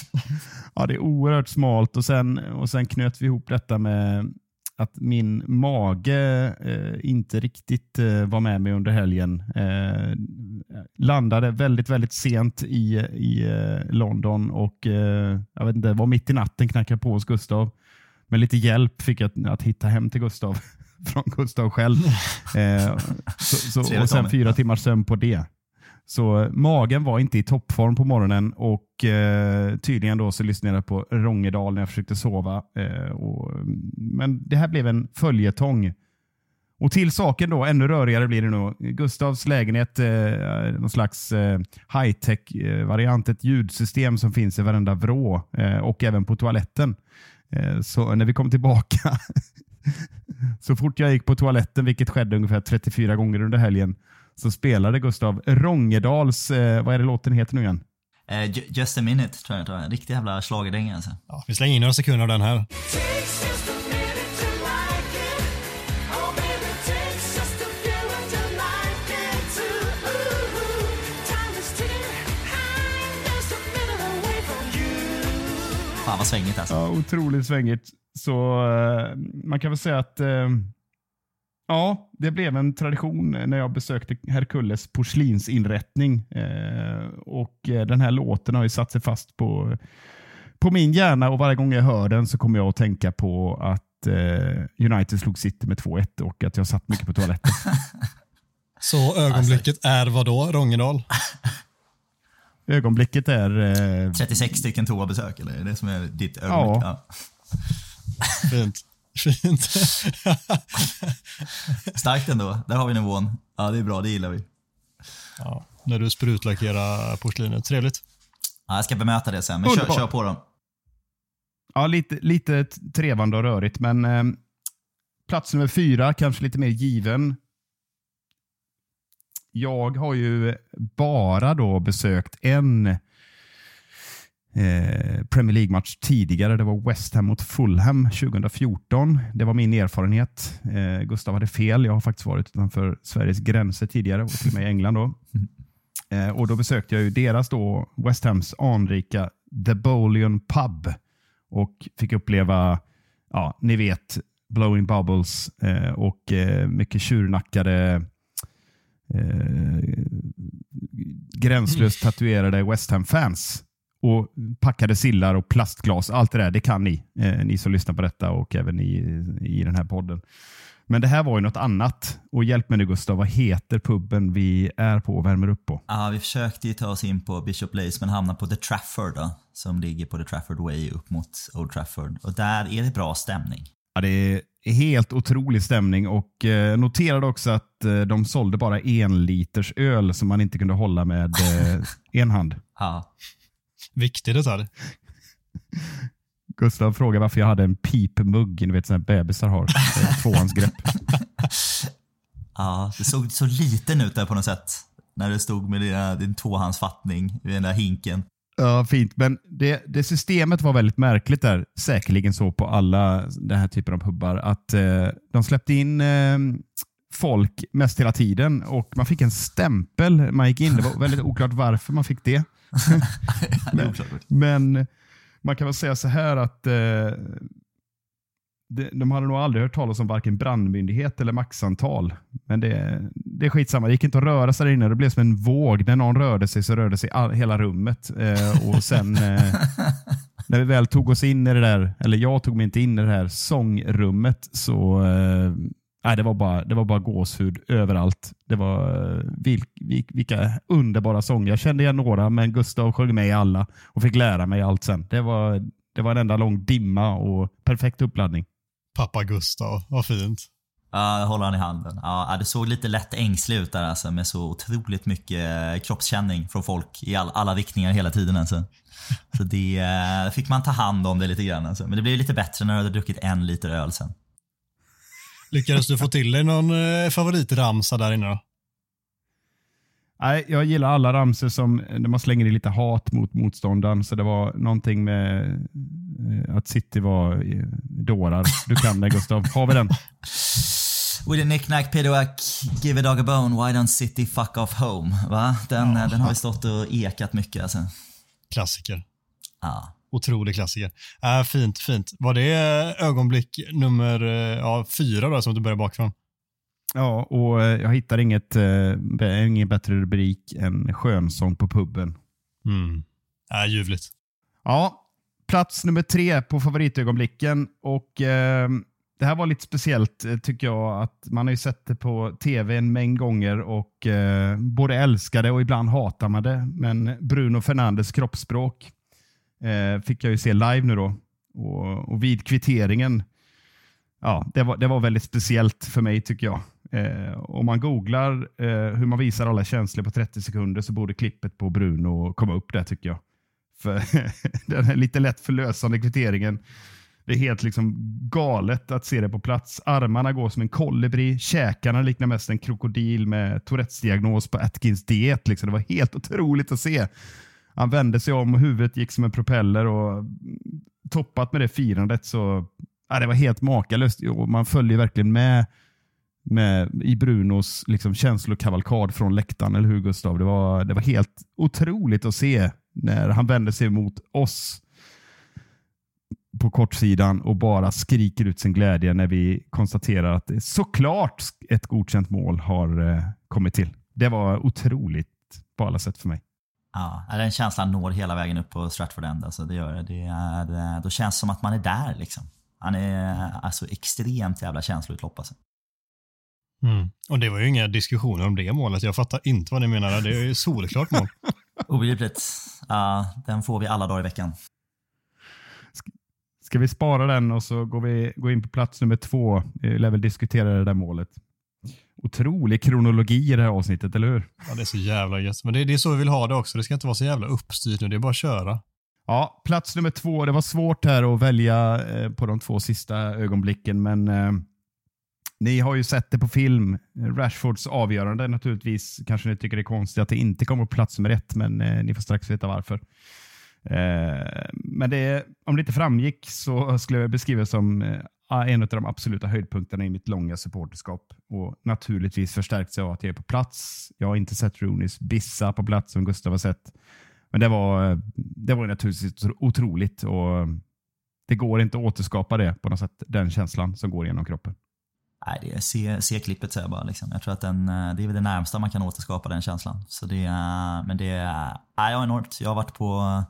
[LAUGHS] ja, det är oerhört smalt och sen, och sen knöt vi ihop detta med att min mage eh, inte riktigt eh, var med mig under helgen. Eh, landade väldigt, väldigt sent i, i eh, London och eh, jag vet inte, var mitt i natten knackade på hos Gustav. Med lite hjälp fick jag att, att hitta hem till Gustav [LAUGHS] från Gustav själv. [LAUGHS] Eh, så, så, och sen fyra timmars sömn på det. Så eh, magen var inte i toppform på morgonen och eh, tydligen då så lyssnade jag på Rångedal när jag försökte sova. Eh, och, men det här blev en följetong. Och till saken då, ännu rörigare blir det nu. Gustavs lägenhet, eh, någon slags eh, high-tech-variant, ett ljudsystem som finns i varenda vrå eh, och även på toaletten. Eh, så när vi kom tillbaka, [LAUGHS] så fort jag gick på toaletten, vilket skedde ungefär 34 gånger under helgen, så spelade Gustav Rångedals, eh, vad är det låten heter nu igen? Eh, Ju- Just a minute, tror jag. Tror jag. Riktig jävla schlagerdänga alltså. Ja, vi slänger in några sekunder av den här. Vad svängigt alltså. Ja, otroligt svängigt. Så eh, man kan väl säga att eh, ja, det blev en tradition när jag besökte Herkules porslinsinrättning. Eh, och eh, Den här låten har ju satt sig fast på, på min hjärna och varje gång jag hör den så kommer jag att tänka på att eh, United slog City med 2-1 och att jag satt mycket på toaletten. [LAUGHS] Så ögonblicket är vad då? Rångedal? [LAUGHS] Ögonblicket är eh, 36 stycken toabesök, eller är det som är ditt ögonblick? Ja. Ja. Fint. Fint. [LAUGHS] Starkt ändå. Där har vi nivån. Ja, det är bra. Det gillar vi. ja, när du sprutlackerar porslinet. Trevligt. Ja, jag ska bemöta det sen, men kör, kör på dem. Ja, lite, lite trevande och rörigt, men eh, plats nummer fyra, kanske lite mer given. Jag har ju bara då besökt en eh, Premier League-match tidigare. Det var West Ham mot Fulham 2014. Det var min erfarenhet. Eh, Gustav hade fel. Jag har faktiskt varit utanför Sveriges gränser tidigare och till och med i England. Då. [LAUGHS] Eh, och Då besökte jag ju deras då, West Hams anrika The Bolion Pub och fick uppleva, ja, ni vet, blowing bubbles eh, och mycket tjurnackade eh, gränslöst tatuerade West Ham-fans. Och packade sillar och plastglas. Allt det där, det kan ni. Eh, ni som lyssnar på detta och även ni i den här podden. Men det här var ju något annat. Och hjälp mig nu Gustav, vad heter puben vi är på och värmer upp på? Ja, vi försökte ju ta oss in på Bishop Place men hamnade på The Trafford då, som ligger på The Trafford Way upp mot Old Trafford. Och där är det bra stämning. Ja, det är helt otrolig stämning och eh, noterade också att eh, de sålde bara en liters öl som man inte kunde hålla med eh, en hand. [LAUGHS] Ja. Viktig detalj. [LAUGHS] Gustav frågade varför jag hade en pipmugg, ni vet sådana bebisar har. Eh, Tvåhandsgrepp. [LAUGHS] ja, det såg så liten ut där på något sätt. När du stod med dina, din tvåhandsfattning i den där hinken. Ja, fint. Men det, det systemet var väldigt märkligt där. Säkerligen så på alla den här typen av pubbar. Att eh, de släppte in eh, folk mest hela tiden och man fick en stämpel man gick in. Det var [LAUGHS] väldigt oklart varför man fick det. [LAUGHS] Oklart. Men man kan väl säga så här att eh, de, de hade nog aldrig hört talas om varken brandmyndighet eller maxantal. Men det, det är skitsamma. Det gick inte att röra sig där inne. Det blev som en våg. När någon rörde sig så rörde sig all, hela rummet. Eh, och sen eh, [LAUGHS] när vi väl tog oss in i det där, eller jag tog mig inte in i det här sångrummet, så eh, nej, det, var bara, det var bara gåshud överallt. Det var eh, vilk, vilk, vilka underbara sånger. Jag kände igen några, men Gustav sjöng med i alla och fick lära mig allt sen. Det var, det var en enda lång dimma och perfekt uppladdning. Pappa Gustav, vad fint. Ja, håller han i handen. Ja, det såg lite lätt ängslig ut där alltså, med så otroligt mycket kroppskänning från folk i all, alla riktningar hela tiden. Alltså. [LAUGHS] Så det eh, fick man ta hand om det lite grann. Alltså. Men det blev lite bättre när du hade druckit en liter öl sen. Lyckades du få till dig någon eh, favoritramsa där inne då? Nej, jag gillar alla ramser som där man slänger i lite hat mot motståndaren. Så det var någonting med eh, att City var eh, dårar. Du kan det Gustav. Har vi den? [LAUGHS] With a knick-knack piddwack, give a dog a bone, why don't city fuck off home? Va? Den, eh, den har vi stått och ekat mycket alltså. Klassiker. Ja. Otrolig klassiker. Äh, fint, fint. Var det ögonblick nummer eh, ja, fyra då, som du började bakifrån? Ja, och eh, jag hittar inget, eh, ingen bättre rubrik än skönsång på puben. Mm. Äh, ljuvligt. Ja, plats nummer tre på favoritögonblicken. Och eh, det här var lite speciellt eh, tycker jag. att Man har ju sett det på tv en mängd gånger och eh, både älskar det och ibland hatar man det. Men Bruno Fernandes kroppsspråk eh, fick jag ju se live nu då. Och, och vid kvitteringen, ja, det var, det var väldigt speciellt för mig tycker jag. Eh, om man googlar eh, hur man visar alla känslor på 30 sekunder så borde klippet på Bruno komma upp där tycker jag. För [LAUGHS] den här lite lätt förlösande kvitteringen. Det är helt liksom galet att se det på plats. Armarna går som en kolibri, käkarna liknar mest en krokodil med Tourettes diagnos på Atkins diet. Liksom. Det var helt otroligt att se. Han vände sig om och huvudet gick som en propeller och mm, toppat med det firandet så ja, det var helt makalöst. Och man följer verkligen med, med i Brunos liksom, känslokavalkad från läktaren, eller hur Gustav? Det var, det var helt otroligt att se när han vände sig mot oss på kortsidan och bara skriker ut sin glädje när vi konstaterar att såklart ett godkänt mål har eh, kommit till. Det var otroligt på alla sätt för mig. Ja, den känslan når hela vägen upp på Stratford End. Alltså, det gör det. det är, eh, då känns det som att man är där. Liksom. Han är alltså extremt jävla känsloutlopp. Alltså. Mm. Och det var ju inga diskussioner om det målet. Jag fattar inte vad ni menar. Det är ju solklart mål. [LAUGHS] Obegripligt. Ja, den får vi alla dagar i veckan. Ska vi spara den och så går vi går in på plats nummer två. Vi lär väl diskutera det där målet. Otrolig kronologi i det här avsnittet, eller hur? Ja, det är så jävla gött. Men det, det är så vi vill ha det också. Det ska inte vara så jävla uppstyrt nu. Det är bara att köra. Ja, plats nummer två. Det var svårt här att välja eh, på de två sista ögonblicken, men eh, ni har ju sett det på film. Rashfords avgörande naturligtvis. Kanske ni tycker det är konstigt att det inte kommer på plats nummer ett, men eh, ni får strax veta varför. Eh, men det, om det inte framgick så skulle jag beskriva det som eh, en av de absoluta höjdpunkterna i mitt långa supporterskap. Och naturligtvis förstärkts av att jag är på plats. Jag har inte sett Rooneys bissa på plats som Gustav har sett. Men det var, eh, det var naturligtvis otroligt och det går inte att återskapa det på något sätt, den känslan som går genom kroppen. Nej, det är, se, se klippet säger jag bara. Liksom. Jag tror att den, eh, det är väl det närmsta man kan återskapa den känslan. Så det, men det är eh, nej, enormt. Jag har varit på,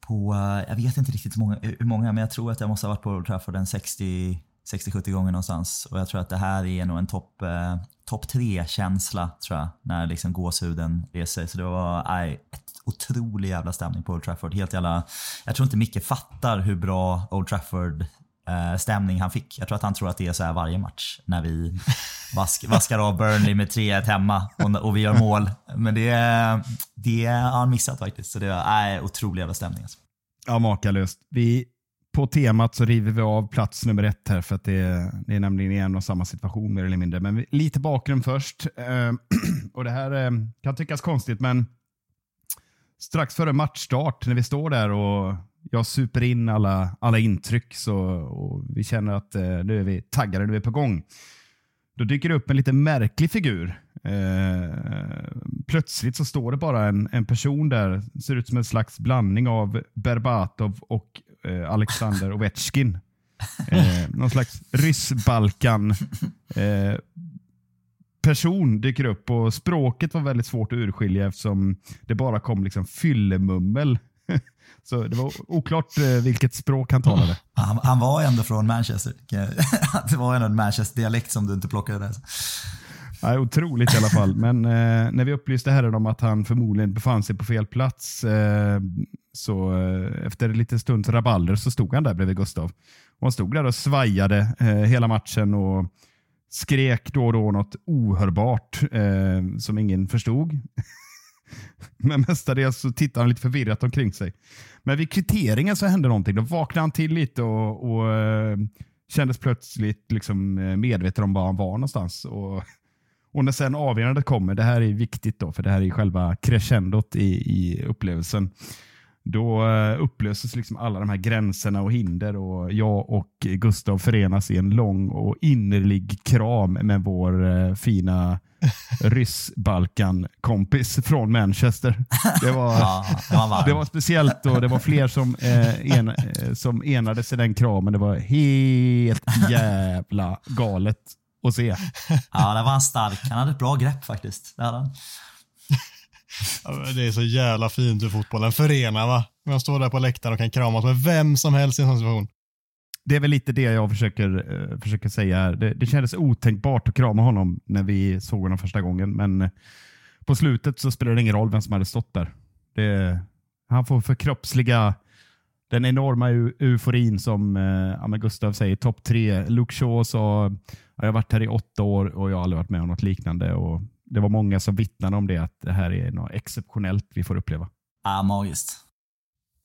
på, eh, jag vet inte riktigt hur många, hur många, men jag tror att jag måste ha varit på Old Trafford en 60 60-70 gånger någonstans. Och jag tror att det här är nog en topp eh, top tre-känsla, tror jag, när liksom gåshuden reser sig. Så det var nej, ett otrolig jävla stämning på Old Trafford. Helt jävla, jag tror inte Micke fattar hur bra Old Trafford Eh, stämning han fick. Jag tror att han tror att det är så här varje match när vi [LAUGHS] vask, vaskar av Burnley med 3-1 hemma och, och vi gör mål. Men det, det har han missat faktiskt. Så det är eh, äh, otrolig jävla stämning. Alltså. Ja, makalöst. Vi, på temat så river vi av plats nummer ett här för att det är, det är nämligen en och samma situation mer eller mindre. Men vi, lite bakgrund först. Eh, [CLEARS THROAT] och Det här eh, kan tyckas konstigt, men strax före matchstart när vi står där och jag super in alla, alla intryck så, och vi känner att eh, nu är vi taggade, nu är vi på gång. Då dyker det upp en lite märklig figur. Eh, plötsligt så står det bara en, en person där, ser ut som en slags blandning av Berbatov och eh, Alexander [LAUGHS] Ovechkin. Eh, någon slags ryss-Balkan eh, person dyker upp och språket var väldigt svårt att urskilja eftersom det bara kom liksom fyllemummel. [LAUGHS] Så det var oklart eh, vilket språk han talade. Han, han var ändå från Manchester. [LAUGHS] Det var ändå en Manchester-dialekt som du inte plockade där. Ja, otroligt i alla fall. Men eh, när vi upplyste herren om att han förmodligen befann sig på fel plats, eh, så eh, efter en liten stunds rabalder så stod han där bredvid Gustav. Och han stod där och svajade eh, hela matchen och skrek då och då något ohörbart eh, som ingen förstod. [LAUGHS] [LAUGHS] Men mestadels så tittar han lite förvirrat omkring sig. Men vid kvitteringen så hände någonting. Då vaknade han till lite och, och eh, kändes plötsligt liksom eh, medveten om var han var någonstans. Och, [LAUGHS] och när sen avgörandet kommer, det här är viktigt då, för det här är själva crescendot i, i upplevelsen. Då eh, upplöses liksom alla de här gränserna och hinder och jag och Gustav förenas i en lång och innerlig kram med vår eh, fina [LAUGHS] ryss-Balkan-kompis från Manchester. Det var, Ja, det var det speciellt och det var fler som, eh, en, eh, som enades i den kramen. Det var helt jävla galet att se. Ja, där var han stark. Han hade ett bra grepp faktiskt. Det hade han. Det är så jävla fint hur fotbollen förenar va? Man står där på läktaren och kan kramas med vem som helst i en sån situation. Det är väl lite det jag försöker, eh, försöker säga här. Det, det kändes otänkbart att krama honom när vi såg honom första gången, men eh, på slutet så spelar det ingen roll vem som hade stått där. Det, han får förkroppsliga den enorma eu- euforin som eh, Gustav säger, topp tre. Luke Shaw sa, jag har varit här i åtta år och jag har aldrig varit med om något liknande. Och det var många som vittnade om det, att det här är något exceptionellt vi får uppleva. Ja, magiskt.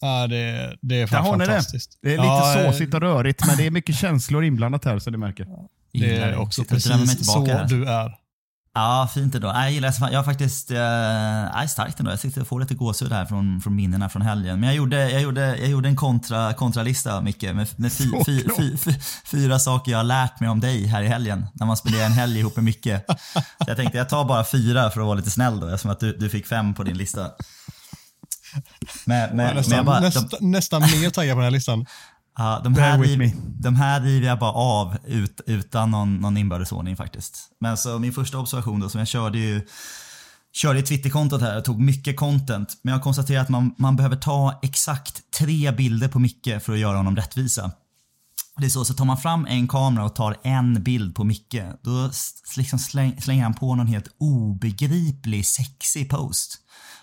Ja, det, det är fan Där har ni det. fantastiskt. Det är lite Ja, såsigt och rörigt, men det är mycket känslor inblandat här som du märker. Det är också precis så här. du är. Ja, fint ändå. Jag gillar det. Jag har faktiskt, eh, nej, starkt ändå. Jag sitter och får lite gåshud här från, från minnena från helgen. Men jag gjorde, jag gjorde, jag gjorde en kontra, kontralista, Micke, med, med fy, fy, fy, fy, fyra saker jag har lärt mig om dig här i helgen. När man spenderar en helg ihop med Micke. Så jag tänkte jag tar bara fyra för att vara lite snäll då, eftersom att du, du fick fem på din lista. Men, men, men Nästan, jag bara, de, nästa, nästan mer taggad på den här listan. Ja, de, här riv, de här river jag bara av ut, utan någon, någon inbördesordning faktiskt. Men så min första observation då, som jag körde ju körde Twitterkontot här och tog mycket content. Men jag konstaterar att man, man behöver ta exakt tre bilder på Micke för att göra honom rättvisa. Det är så, så tar man fram en kamera och tar en bild på Micke, då liksom släng, slänger han på någon helt obegriplig sexig post.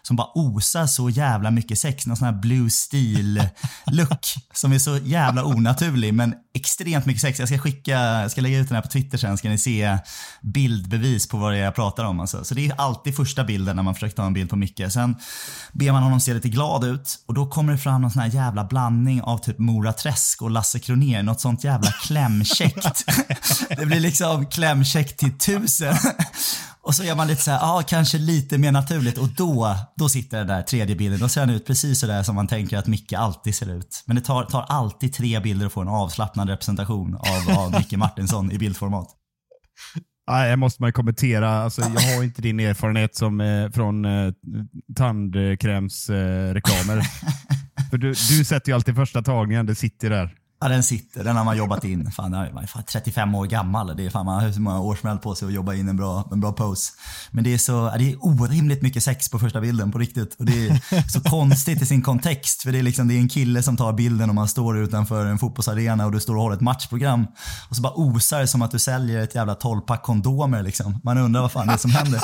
Som bara osar så jävla mycket sex. Någon sån här blue steel look [LAUGHS] som är så jävla onaturlig men extremt mycket sex. Jag ska skicka, jag ska lägga ut den här på Twitter sen ska ni se bildbevis på vad det är jag pratar om. Alltså. Så det är alltid första bilden när man försöker ta en bild på Micke. Sen ber man honom se lite glad ut och då kommer det fram någon sån här jävla blandning av typ Mora Träsk och Lasse Kronér. Något sånt jävla klämkäckt. [LAUGHS] det blir liksom klämkäckt till tusen. Och så gör man lite så här, ja kanske lite mer naturligt och då, då sitter den där tredje bilden. Då ser han ut precis så där som man tänker att Micke alltid ser ut. Men det tar, tar alltid tre bilder att få en avslappnad representation av, av Micke Martinsson i bildformat. Nej, jag måste man kommentera. Alltså, jag har inte din erfarenhet som, eh, från eh, tandkrämsreklamer. Eh. [LAUGHS] För du, du sätter ju alltid första tagningen, det sitter där. Ja, den sitter. Den har man jobbat in. Fan, jag är fan 35 år gammal. Det är fan, man har så många årsmäll på sig att jobba in en bra, en bra pose. Men det är, så, det är orimligt mycket sex på första bilden på riktigt. Och det är så [LAUGHS] konstigt i sin kontext. För det är, liksom, det är en kille som tar bilden och man står utanför en fotbollsarena och du står och håller ett matchprogram. Och så bara osar det som att du säljer ett jävla 12-pack kondomer. Liksom. Man undrar vad fan det är som händer.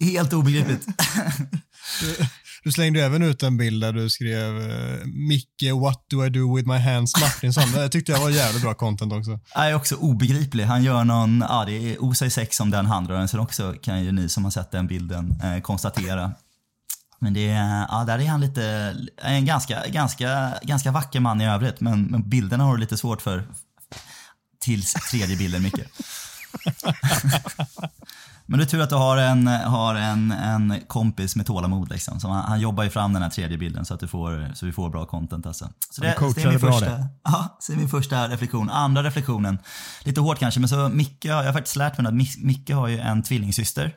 [LAUGHS] Helt obegripligt. [LAUGHS] Du slängde även ut en bild där du skrev eh, Micke, what do I do with my hands Martinsson. Det tyckte jag var jävligt bra content också. Jag är också obegriplig. Han gör någon, ja det är osar sex om den handrörelsen också kan ju ni som har sett den bilden eh, konstatera. Men det är, ja där är han lite, en ganska, ganska, ganska vacker man i övrigt men, men bilderna har du lite svårt för tills tredje bilden Micke. [LAUGHS] Men det är tur att du har en, har en, en kompis med tålamod. Liksom. Så han, han jobbar ju fram den här tredje bilden så att du får, så vi får bra content. Alltså. Så det, så det är min första, det. ja, så är min första reflektion. Andra reflektionen, lite hårt kanske, men så Micke, jag har faktiskt lärt mig att Mic- Micke har ju en tvillingsyster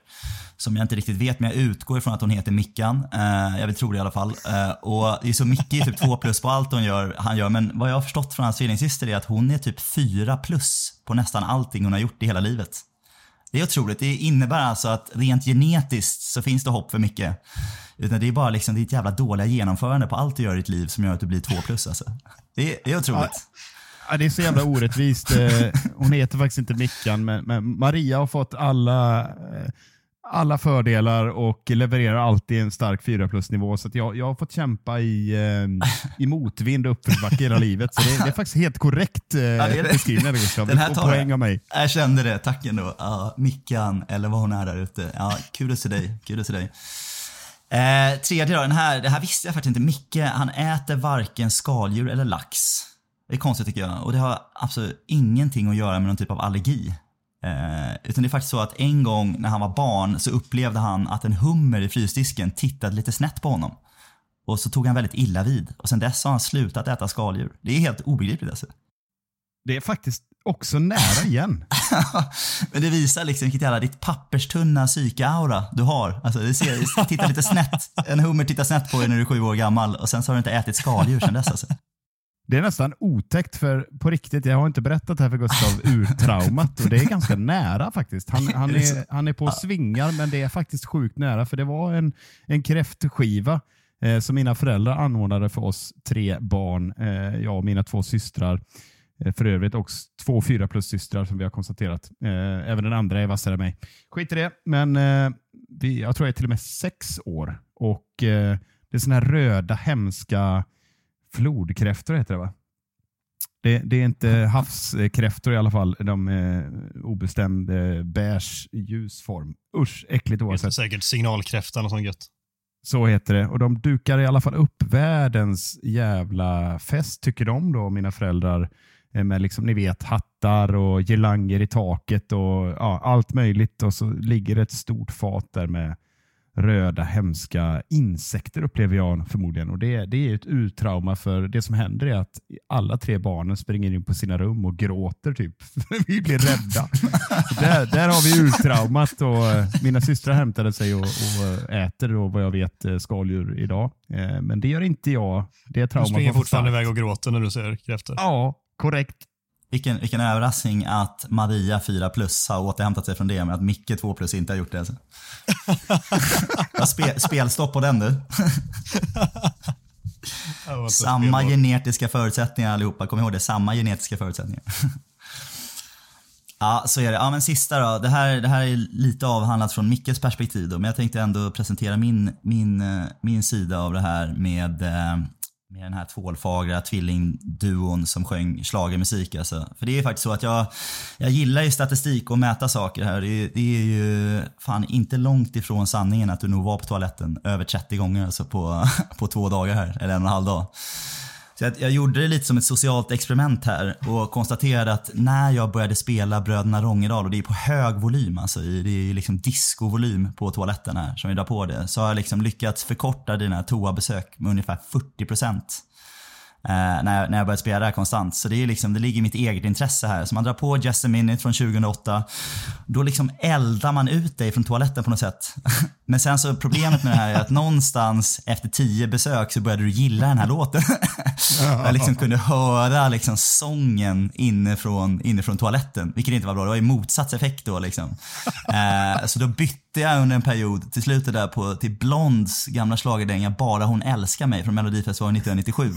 som jag inte riktigt vet, men jag utgår ifrån att hon heter Mickan. Eh, jag vill tro det i alla fall. Eh, och det är så Micke är typ två plus på allt hon gör, han gör, men vad jag har förstått från hans tvillingsyster är att hon är typ fyra plus på nästan allting hon har gjort i hela livet. Det är otroligt. Det innebär alltså att rent genetiskt så finns det hopp för mycket. Utan det är bara liksom ditt jävla dåliga genomförande på allt du gör i ditt liv som gör att du blir två plus alltså. Det är, det är otroligt. Ja, det är så jävla orättvist. [LAUGHS] Eh, Hon heter faktiskt inte Mickan, men, men Maria har fått alla, eh, alla fördelar och levererar alltid en stark 4 plus-nivå. Så att jag, jag har fått kämpa i, eh, i motvind och uppförsbacke hela livet. Så det, det är faktiskt helt korrekt eh, det det. beskrivning. Gustav. Den här tar poäng jag. av mig. Jag kände det, tack ändå. Ja, Mickan, eller vad hon är där ute. Ja, kul till dig. Kul till dig. Eh, tredje då, den här, det här visste jag faktiskt inte. Micke, han äter varken skaldjur eller lax. Det är konstigt tycker jag. Och det har absolut ingenting att göra med någon typ av allergi. Eh, utan det är faktiskt så att en gång när han var barn så upplevde han att en hummer i frysdisken tittade lite snett på honom. Och så tog han väldigt illa vid. Och sen dess har han slutat äta skaldjur. Det är helt obegripligt alltså. Det är faktiskt också nära igen. [LAUGHS] Men det visar liksom vilket jävla ditt papperstunna psyke-aura du har. Alltså det ser, titta lite snett. En hummer tittar snett på dig när du är sju år gammal och sen så har du inte ätit skaldjur sen dess alltså. Det är nästan otäckt för på riktigt, jag har inte berättat det här för Gustav [LAUGHS] ur traumat och det är ganska nära faktiskt. Han, han, är, han är på svingar men det är faktiskt sjukt nära för det var en, en kräftskiva eh, som mina föräldrar anordnade för oss tre barn, eh, jag och mina två systrar. Eh, för övrigt också två fyra plus systrar som vi har konstaterat. Eh, även den andra är vassare än mig. Skit i det, men eh, vi, jag tror jag är till och med sex år och det är såna här röda hemska flodkräftor heter det va? Det, det är inte havskräftor i alla fall. De är obestämd eh, beige ljus form. Usch, äckligt Det är oavsett. säkert signalkräftan och sånt gött. Så heter det. Och de dukar i alla fall upp världens jävla fest, tycker de då, mina föräldrar. Eh, Med liksom, ni vet, hattar och girlanger i taket och ja, allt möjligt. Och så ligger ett stort fat där med röda hemska insekter upplever jag förmodligen. Och det, det är ett urtrauma för det som händer är att alla tre barnen springer in på sina rum och gråter typ. [LAUGHS] vi blir rädda. där, där har vi urtraumat och eh, mina systrar hämtade sig och, och äter då vad jag vet eh, skaldjur idag. Eh, Men det gör inte jag. Det Du traumat springer var för fortfarande iväg och gråter när du ser kräftor. Ja, korrekt. Vilken, vilken överraskning att Maria 4 plus har återhämtat sig från det men att Micke 2 plus inte har gjort det. [LAUGHS] Alltså. Spe, spelstopp på den du. Samma genetiska förutsättningar allihopa. Kom ihåg det, samma genetiska förutsättningar. Ja, så är det. Ja, men sista då. Det här, det här är lite avhandlat från Mickes perspektiv då, men jag tänkte ändå presentera min, min, eh, min sida av det här med, eh, med den här tvålfagra tvillingduon som sjöng schlagermusik alltså. För det är faktiskt så att jag, jag gillar ju statistik och mäta saker här. Det är, det är ju fan inte långt ifrån sanningen att du nog var på toaletten över 30 gånger alltså på, [LAUGHS] på två dagar här, eller en och en halv dag. Så jag, jag gjorde det lite som ett socialt experiment här och konstaterade att när jag började spela Bröderna Rångedal och det är på hög volym, alltså det är ju liksom discovolym på toaletten här som vi drar på det, så har jag liksom lyckats förkorta dina toabesök med ungefär 40 procent när, jag, när jag började spela det här konstant. Så det, är liksom, det ligger i mitt eget intresse här. Så man drar på Just a minute från 2008. Då liksom eldar man ut dig från toaletten på något sätt. [LAUGHS] Men sen så problemet med det här är att någonstans efter tio besök så började du gilla den här låten. [LAUGHS] jag liksom kunde höra liksom sången inifrån, inifrån toaletten, vilket inte var bra. Det var ju motsatseffekt då liksom. [LAUGHS] Eh, så då bytte jag under en period till slutet där på, till Blonds gamla schlagerdänga Bara hon älskar mig från Melodifestivalen 1997.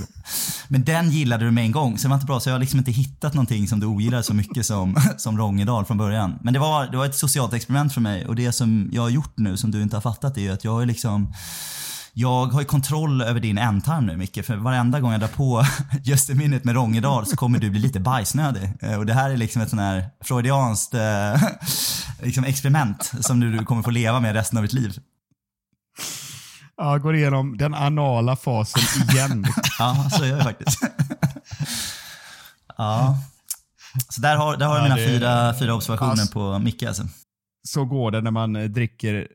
Men den gillade du med en gång, så det var inte bra. Så jag har liksom inte hittat någonting som du ogillar så mycket som, [LAUGHS] som Rångedal från början. Men det var, det var ett socialt experiment för mig och det som jag har gjort nu som du inte har fattat är ju att jag har ju liksom jag har ju kontroll över din ändtarm nu Micke, för varenda gång jag drar på [LAUGHS] Just a minute med Rångedal så kommer du bli lite bajsnödig. Eh, och det här är liksom ett sånt här freudianskt eh, [LAUGHS] liksom experiment som du du kommer få leva med resten av ditt liv. Ja, går igenom den anala fasen igen. [LAUGHS] Ja, så gör jag faktiskt. ja. Så där har, där har jag Ja, mina det- fyra, fyra observationer Alltså- på Micke alltså. Så går det när man eh, dricker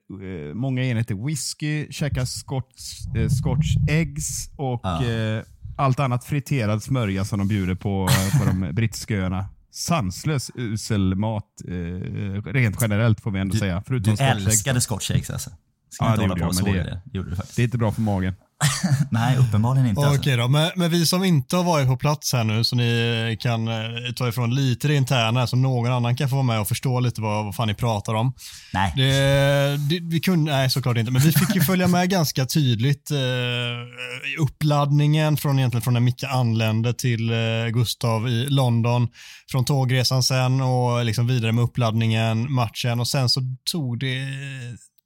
eh, många enheter whisky, käkar scotch, eh, scotch eggs och Ja. eh, allt annat friterad smörja som de bjuder på, eh, på de [LAUGHS] brittiska öarna. Sanslös usel mat, eh, rent generellt får vi ändå säga. Förutom Du älskade Scotch eggs alltså. Ska Ja, inte det hålla gjorde på och såga det- det. det gjorde du faktiskt. Det är inte bra för magen. [LAUGHS] Nej, uppenbarligen inte. Alltså. Okej då, men, men vi som inte har varit på plats här nu så ni kan eh, ta ifrån lite det interna så någon annan kan få vara med och förstå lite vad, vad fan ni pratar om. Nej. Det, det, vi kunde, nej såklart inte, men vi fick ju [LAUGHS] följa med ganska tydligt eh, uppladdningen från, egentligen från när Micke anlände till eh, Gustav i London, från tågresan sen och liksom vidare med uppladdningen, matchen och sen så tog det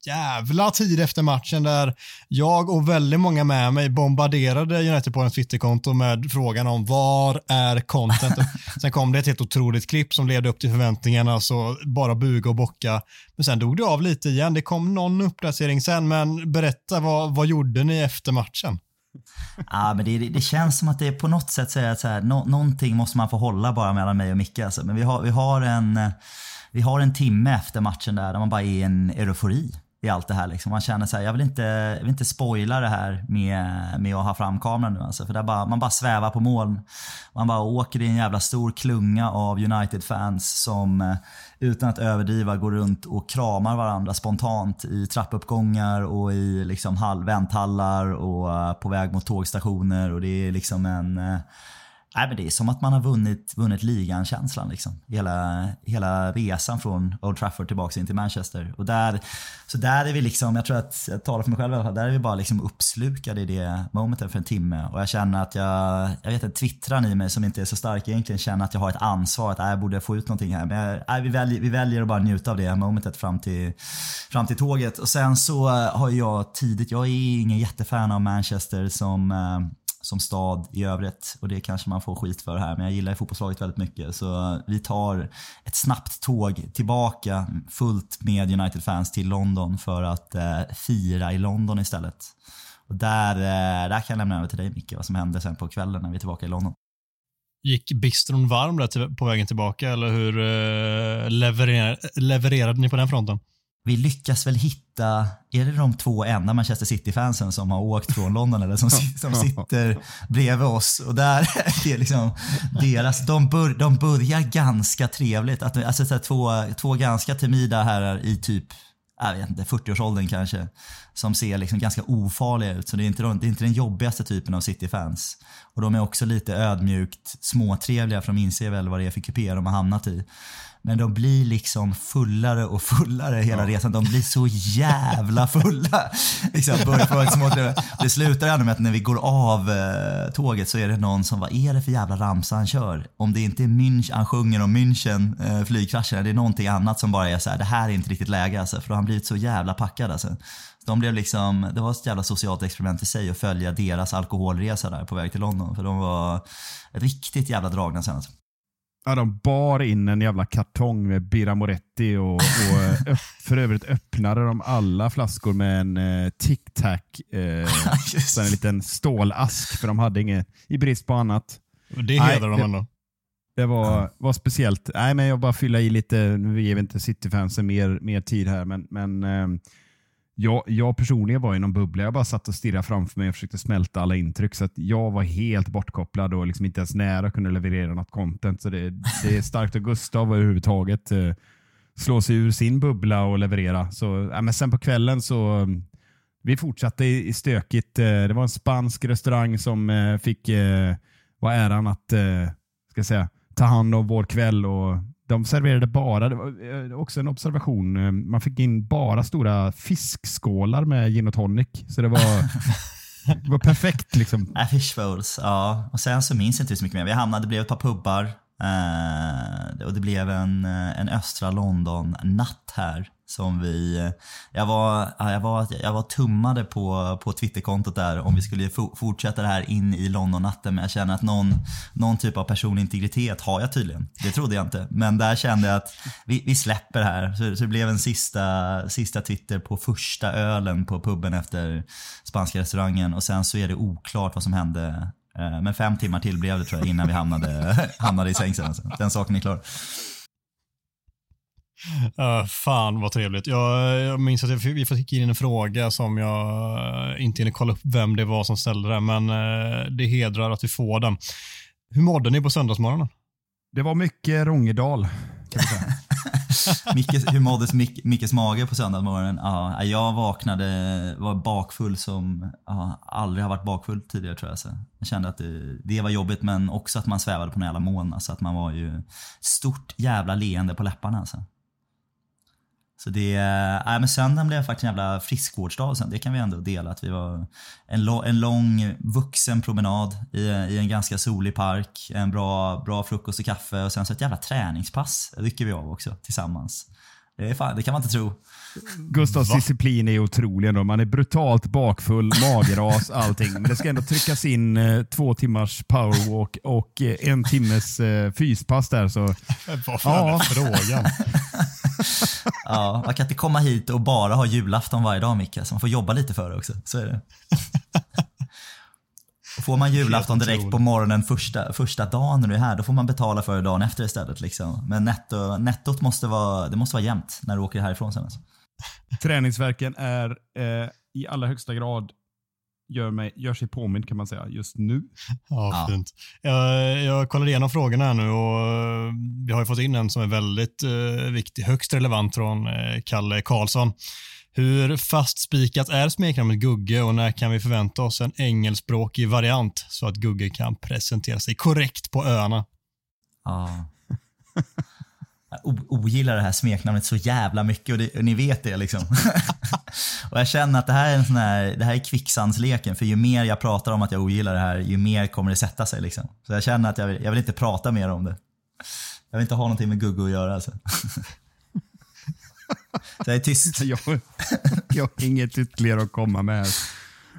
jävla tid efter matchen där jag och väldigt många med mig bombarderade United på en Twitterkonto med frågan om var är contentet? sen kom det ett helt otroligt klipp som ledde upp till förväntningarna, så bara buga och bocka. Men sen dog det av lite igen. Det kom någon uppdatering sen, men berätta, vad, vad gjorde ni efter matchen? [LAUGHS] Ja, men det, det, känns som att det är på något sätt så att så här, no, någonting måste man få hålla bara mellan mig och Micke. Alltså. Men vi har, vi, har en, vi har en timme efter matchen där, där man bara är i en eufori i allt det här. Liksom. Man känner så här, jag vill inte, jag vill inte spoila det här med, med att ha fram kameran nu. Alltså. För där bara, man bara svävar på moln. Man bara åker i en jävla stor klunga av United-fans som eh, utan att överdriva går runt och kramar varandra spontant i trappuppgångar och i liksom hall, vänthallar och eh, på väg mot tågstationer och det är liksom en eh, Nej, men det är som att man har vunnit, vunnit ligan-känslan. Liksom. Hela, hela resan från Old Trafford tillbaka in till Manchester. Och där, så där är vi liksom, jag tror att, jag talar för mig själv i alla fall, där är vi bara liksom uppslukade i det momentet för en timme. Och jag känner att jag, jag vet att twittran i mig som inte är så stark egentligen känner att jag har ett ansvar, att äh, jag borde få ut någonting här. Men jag, nej, vi, väljer, vi väljer att bara njuta av det momentet fram till, fram till tåget. Och sen så har jag tidigt, jag är ingen jättefan av Manchester som eh, som stad i övrigt och det kanske man får skit för här men jag gillar ju fotbollslaget väldigt mycket så vi tar ett snabbt tåg tillbaka fullt med United-fans till London för att eh, fira i London istället. Och där, eh, där kan jag lämna över till dig Micke vad som hände sen på kvällen när vi är tillbaka i London. Gick bistron varm där på vägen tillbaka eller hur eh, leverer, levererade ni på den fronten? Vi lyckas väl hitta, är det de två enda Manchester City-fansen som har åkt från London eller som, som sitter bredvid oss? Och där [LAUGHS] är liksom deras, de, bör, de börjar ganska trevligt. Att, alltså så här, två, två ganska timida herrar i typ jag vet inte, 40-årsåldern kanske, som ser liksom ganska ofarliga ut. Så det är, inte, de- det är inte den jobbigaste typen av City-fans. Och de är också lite ödmjukt småtrevliga för de inser väl vad det är för kupé de har hamnat i. Men de blir liksom fullare och fullare hela resan. De blir så jävla fulla. [LAUGHS] liksom, det slutar ändå med att när vi går av eh, tåget så är det någon som, vad är det för jävla ramsa han kör? Om det inte är München, han sjunger om München, eh, flygkraschen, det är någonting annat som bara är så här, det här är inte riktigt läge alltså, för då har han blivit så jävla packad alltså. De blev liksom, det var ett jävla socialt experiment i sig att följa deras alkoholresa där på väg till London. För de var riktigt jävla dragna sen alltså. Ja, de bar in en jävla kartong med Birra Moretti och, och [LAUGHS] eh, öpp, för övrigt öppnade de alla flaskor med en eh, Tic Tac. Eh, [LAUGHS] en liten stålask för de hade inget, i brist på annat. Det hedrar de det- ändå. Det var, var speciellt. Nej, men jag bara fylla i lite, nu ger vi inte City-fansen mer, mer tid här, men, men eh, jag, jag personligen var i någon bubbla. Jag bara satt och stirrade framför mig och försökte smälta alla intryck. Så att jag var helt bortkopplad och liksom inte ens nära kunde leverera något content. Så det, det är starkt av Gustav överhuvudtaget eh, slå sig ur sin bubbla och leverera. Så, ja, men sen på kvällen så eh, vi fortsatte i, i stökigt. Eh, det var en spansk restaurang som eh, fick eh, var äran att eh, ska säga, ta hand om vår kväll. Och de serverade bara, det var eh, också en observation, eh, man fick in bara stora fiskskålar med gin och tonic. Så det var, [LAUGHS] det var perfekt. liksom. Äh, fish bowls, ja. Och sen så minns jag inte så mycket mer. Vi hamnade, det blev ett par pubbar. Eh, och det blev en, en östra London-natt här. Som vi, eh, jag var, jag var, jag var tummade på, på Twitterkontot där om vi skulle fortsätta det här in i London-natten. Men jag känner att någon, någon typ av personlig integritet har jag tydligen. Det trodde jag inte. Men där kände jag att vi, vi släpper här. Så, så det blev en sista, sista Twitter på första ölen på puben efter spanska restaurangen. Och sen så är det oklart vad som hände eh, Men fem timmar till blev det tror jag innan vi hamnade, [LAUGHS] hamnade i säng sen. Alltså. Den saken är klar. Uh, [LAUGHS] fan vad trevligt. Jag, jag minns att jag, fick- vi fick in en fråga som jag inte hinner kolla upp vem det var som ställde den, men eh, det hedrar att vi får den. Hur mådde ni på söndagsmorgonen? Det var mycket Rångedal. Kan man säga. [LAUGHS] Micke, hur måddes Mick, Mickes mage på söndagsmorgonen? Ja, jag vaknade, var bakfull som, ja, aldrig har varit bakfull tidigare tror jag. Så jag kände att det, det var jobbigt men också att man svävade på några jävla moln. Alltså att man var ju stort jävla leende på läpparna alltså. Så det, nej men söndagen blev faktiskt en jävla friskvårdsdag sen. Det kan vi ändå dela. Att vi var en, lo, en lång vuxen promenad i, i en ganska solig park. En bra, bra frukost och kaffe och sen så ett jävla träningspass rycker vi av också tillsammans. Det, är fan, det kan man inte tro. Gustavs disciplin är otrolig ändå. Man är brutalt bakfull, magras, [LAUGHS] allting. Men det ska ändå tryckas in eh, två timmars powerwalk och eh, en timmes eh, fyspass där. Så [LAUGHS] Vad fan Ja. är frågan? [LAUGHS] Ja, man kan inte komma hit och bara ha julafton varje dag Micke. Så man får jobba lite för det också. Så är det. Och får man julafton direkt på morgonen första, första dagen när du är här, då får man betala för det dagen efter istället. Liksom. Men netto, nettot måste vara, det måste vara jämnt när du åker härifrån sen. Alltså. träningsverken är eh, i allra högsta grad gör, mig, gör sig påmind kan man säga just nu. Ja, fint. Jag, jag kollar igenom frågorna här nu och eh, vi har ju fått in en som är väldigt eh, viktig, högst relevant från eh, Kalle Karlsson. Hur fastspikat är smeknamnet Gugge och när kan vi förvänta oss en engelskspråkig variant så att Gugge kan presentera sig korrekt på öarna? Ja. [LAUGHS] Jag ogillar det här smeknamnet så jävla mycket och, det, och ni vet det liksom. [LAUGHS] och jag känner att det här är en sån här, det här är kvicksandsleken för ju mer jag pratar om att jag ogillar det här ju mer kommer det sätta sig liksom. Så jag känner att jag vill, jag vill inte prata mer om det. Jag vill inte ha någonting med Gugge att göra alltså. [LAUGHS] Så jag är tyst. Jag, jag har inget ytterligare att komma med.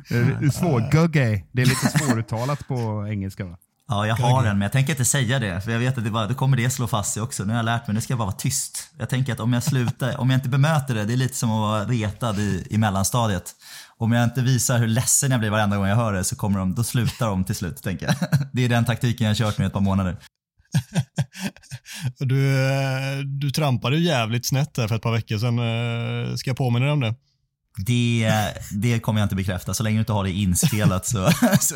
här. Är svår, Gugge. Det är lite svåruttalat på engelska va? Ja, jag har den men jag tänker inte säga det för jag vet att det bara, då kommer det slå fast sig också. Nu har jag lärt mig, nu ska jag bara vara tyst. Jag tänker att om jag slutar, om jag inte bemöter det, det är lite som att vara retad i, i mellanstadiet. Om jag inte visar hur ledsen jag blir varenda gång jag hör det så kommer de, då slutar de till slut tänker jag. [LAUGHS] Det är den taktiken jag har kört med i ett par månader. [LAUGHS] Du, eh, du trampade ju jävligt snett där för ett par veckor sedan. Eh, Ska jag påminna dig om det? Det, det kommer jag inte bekräfta. Så länge du inte har det inspelat så, [LAUGHS] så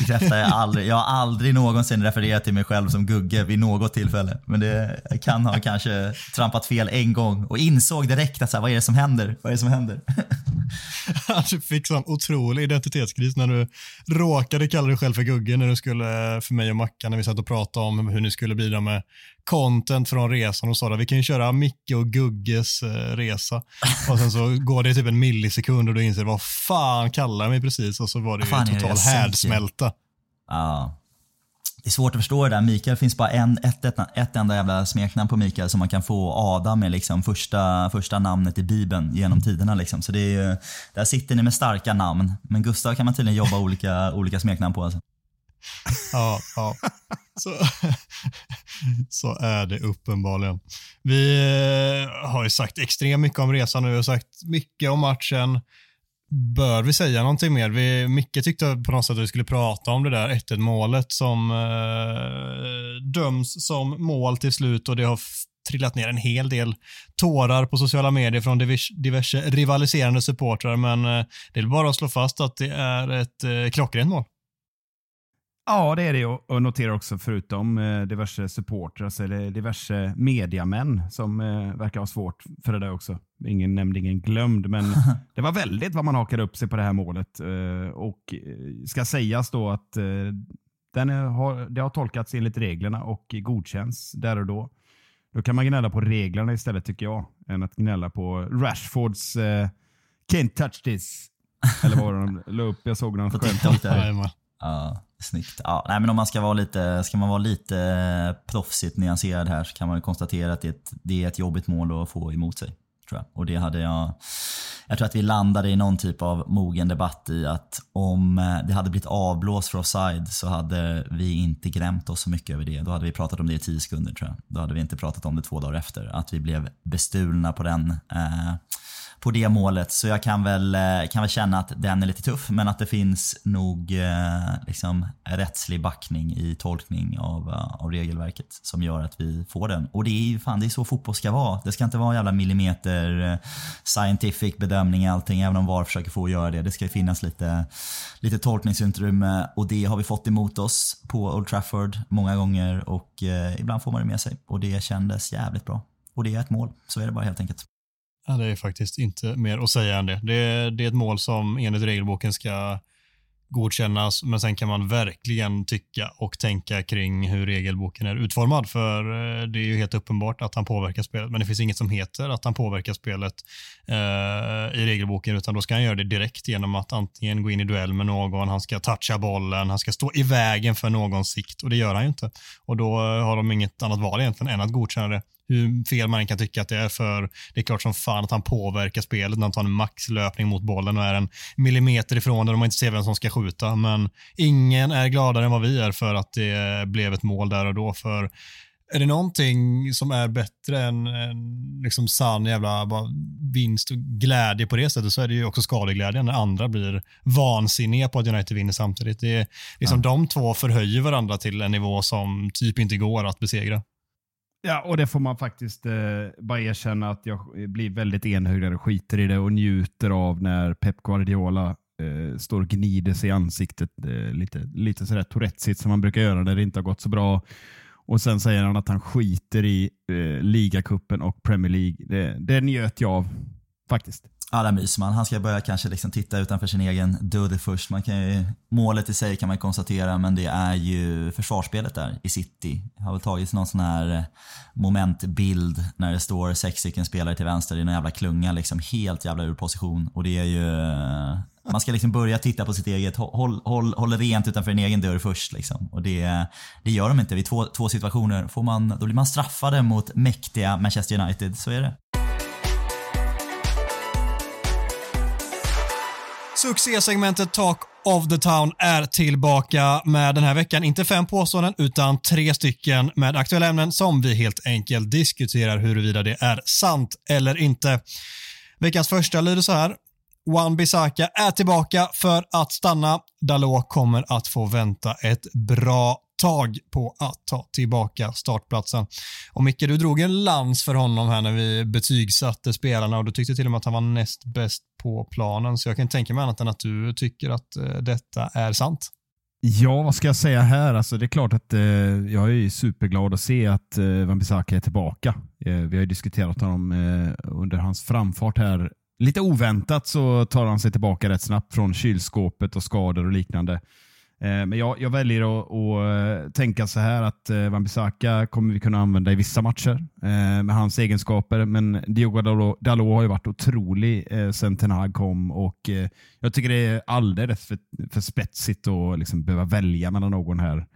bekräftar jag aldrig. Jag har aldrig någonsin refererat till mig själv som Gugge vid något tillfälle. Men det jag kan ha kanske trampat fel en gång och insåg direkt att så här, vad är det som händer? Vad är det som händer? [LAUGHS] du [LAUGHS] fick sån otrolig identitetskris när du råkade kalla dig själv för Gugge när du skulle, för mig och Mackan, när vi satt och pratade om hur ni skulle bidra med content från resan och att vi kan ju köra Micke och Gugges eh, resa. Och sen så [LAUGHS] går det typ en millisekund och du inser vad fan kallar jag mig precis och så var det ju fan total härdsmälta. Ja. Det är svårt att förstå det där. Mikael finns bara en, ett, ett, ett enda jävla smeknamn på Mikael som man kan få. Adam är liksom första, första namnet i Bibeln genom tiderna. Liksom. Så det är där sitter ni med starka namn. Men Gustav kan man tydligen jobba [LAUGHS] olika, olika smeknamn på. Alltså. [LAUGHS] Ja, ja. Så, [LAUGHS] så är det uppenbarligen. Vi eh, har ju sagt extremt mycket om resan och vi har sagt mycket om matchen. Bör vi säga någonting mer? Vi, Micke tyckte på något sätt att vi skulle prata om det där 1-1 målet som eh, döms som mål till slut och det har trillat ner en hel del tårar på sociala medier från diverse rivaliserande supportrar men eh, det är bara att slå fast att det är ett eh, klockrent mål. Ja, det är det. Och notera också förutom eh, diverse supportrar så är det diverse mediamän som eh, verkar ha svårt för det där också. Ingen nämnd, ingen glömd, men [LAUGHS] det var väldigt vad man hakade upp sig på det här målet. Eh, och ska sägas då att den har, det har tolkats enligt reglerna och godkänns där och då. Då kan man gnälla på reglerna istället tycker jag, än att gnälla på Rashfords eh, “Can't touch this”. Eller vad de la upp? Jag såg någon skämt. Ja, snyggt. Ja, nej, men om man ska vara lite, ska man vara lite eh, proffsigt nyanserad här så kan man konstatera att det är, ett, det är ett jobbigt mål att få emot sig. Tror jag. Och det hade jag, jag tror att vi landade i någon typ av mogen debatt i att om eh, det hade blivit avblåst för offside så hade vi inte grämt oss så mycket över det. Då hade vi pratat om det i tio sekunder tror jag. Då hade vi inte pratat om det två dagar efter. Att vi blev bestulna på den eh, på det målet. Så jag kan väl, eh, kan väl känna att den är lite tuff men att det finns nog eh, liksom, rättslig backning i tolkning av, eh, av regelverket som gör att vi får den. Och det är ju fan det är så fotboll ska vara. Det ska inte vara en jävla millimeter-scientific eh, bedömning i allting även om VAR försöker få göra det. Det ska ju finnas lite, lite tolkningsutrymme och det har vi fått emot oss på Old Trafford många gånger och eh, ibland får man det med sig och det kändes jävligt bra. Och det är ett mål, så är det bara helt enkelt. Ja, det är faktiskt inte mer att säga än det. Det är, det är ett mål som enligt regelboken ska godkännas, men sen kan man verkligen tycka och tänka kring hur regelboken är utformad, för eh, det är ju helt uppenbart att han påverkar spelet, men det finns inget som heter att han påverkar spelet eh, i regelboken, utan då ska han göra det direkt genom att antingen gå in i duell med någon, han ska toucha bollen, han ska stå i vägen för någons sikt och det gör han ju inte. Och då eh, har de inget annat val egentligen än att godkänna det hur fel man kan tycka att det är för det är klart som fan att han påverkar spelet när han tar en maxlöpning mot bollen och är en millimeter ifrån den och man inte ser vem som ska skjuta. Men ingen är gladare än vad vi är för att det blev ett mål där och då. För är det någonting som är bättre än, än liksom sann jävla vinst och glädje på det sättet så är det ju också skadeglädjen när andra blir vansinniga på att United vinner samtidigt. Det är liksom De två förhöjer varandra till en nivå som typ inte går att besegra. Ja, och det får man faktiskt eh, bara erkänna att jag blir väldigt enögd och skiter i det och njuter av när Pep Guardiola eh, står och gnider sig i ansiktet eh, lite, lite sådär touretsigt som man brukar göra när det inte har gått så bra. Och sen säger han att han skiter i eh, ligacupen och Premier League. Det, det njöt jag av faktiskt. Ja, där myser man. Han ska börja kanske liksom titta utanför sin egen dörr först. Man kan ju, målet i sig kan man konstatera, men det är ju försvarsspelet där i City. Det har väl tagits någon sån här eh, momentbild när det står sex stycken spelare till vänster i någon jävla klunga, liksom helt jävla ur position. Och det är ju... Eh, man ska liksom börja titta på sitt eget, håll, håll, håll rent utanför din egen dörr först. Liksom. Och det, det gör de inte. Vid två, två situationer får man, då blir man straffade mot mäktiga Manchester United. Så är det. Succésegmentet Talk of the Town är tillbaka med den här veckan inte fem påståenden utan tre stycken med aktuella ämnen som vi helt enkelt diskuterar huruvida det är sant eller inte. Veckans första lyder så här. Wan Bissaka är tillbaka för att stanna. Dalot kommer att få vänta ett bra tag på att ta tillbaka startplatsen. Och Micke, du drog en lans för honom här när vi betygsatte spelarna och du tyckte till och med att han var näst bäst på planen. Så jag kan inte tänka mig annat än att du tycker att eh, detta är sant. Ja, vad ska jag säga här? Alltså, det är klart att eh, jag är superglad att se att eh, Wan-Bissaka är tillbaka. Eh, vi har ju diskuterat honom eh, under hans framfart här lite oväntat så tar han sig tillbaka rätt snabbt från kylskåpet och skador och liknande. Eh, men jag, jag väljer att, att eh, tänka så här att eh, Wan-Bissaka kommer vi kunna använda i vissa matcher eh, med hans egenskaper. Men Diogo Dalot, har ju varit otrolig sen Ten Hag kom och jag tycker det är alldeles för, för spetsigt att liksom behöva välja mellan någon här.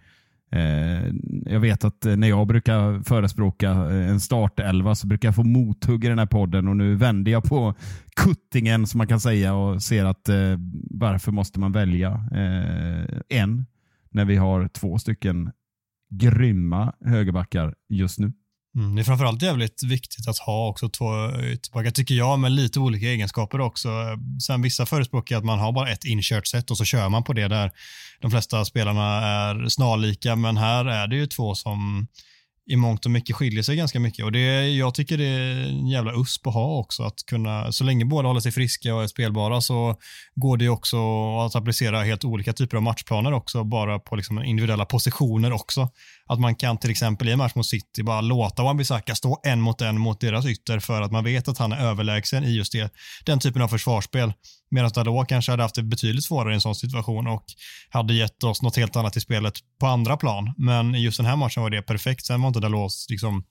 Eh, jag vet att eh, när jag brukar förespråka eh, en startelva så brukar jag få mothugg i den här podden och nu vänder jag på kuttingen som man kan säga och ser att varför måste man välja en när vi har två stycken grymma högerbackar just nu. Mm, det är framförallt jävligt viktigt att ha också två eh, ytterbackar, tycker jag, med lite olika egenskaper också. Eh, sen vissa förespråkar att man har bara ett inkört sätt och så kör man på det där de flesta spelarna är snarlika, men här är det ju två som i mångt och mycket skiljer sig ganska mycket och det, jag tycker det är en jävla USP att ha också att kunna, så länge båda håller sig friska och är spelbara så går det ju också att applicera helt olika typer av matchplaner också bara på liksom individuella positioner också. Att man kan till exempel i en match mot City bara låta Wan-Bissaka stå en mot en mot deras ytter för att man vet att han är överlägsen i just det, den typen av försvarsspel. Medan Dalot kanske hade haft det betydligt svårare i en sån situation och hade gett oss något helt annat i spelet på andra plan. Men i just den här matchen var det perfekt. Sen var inte Dalots liksom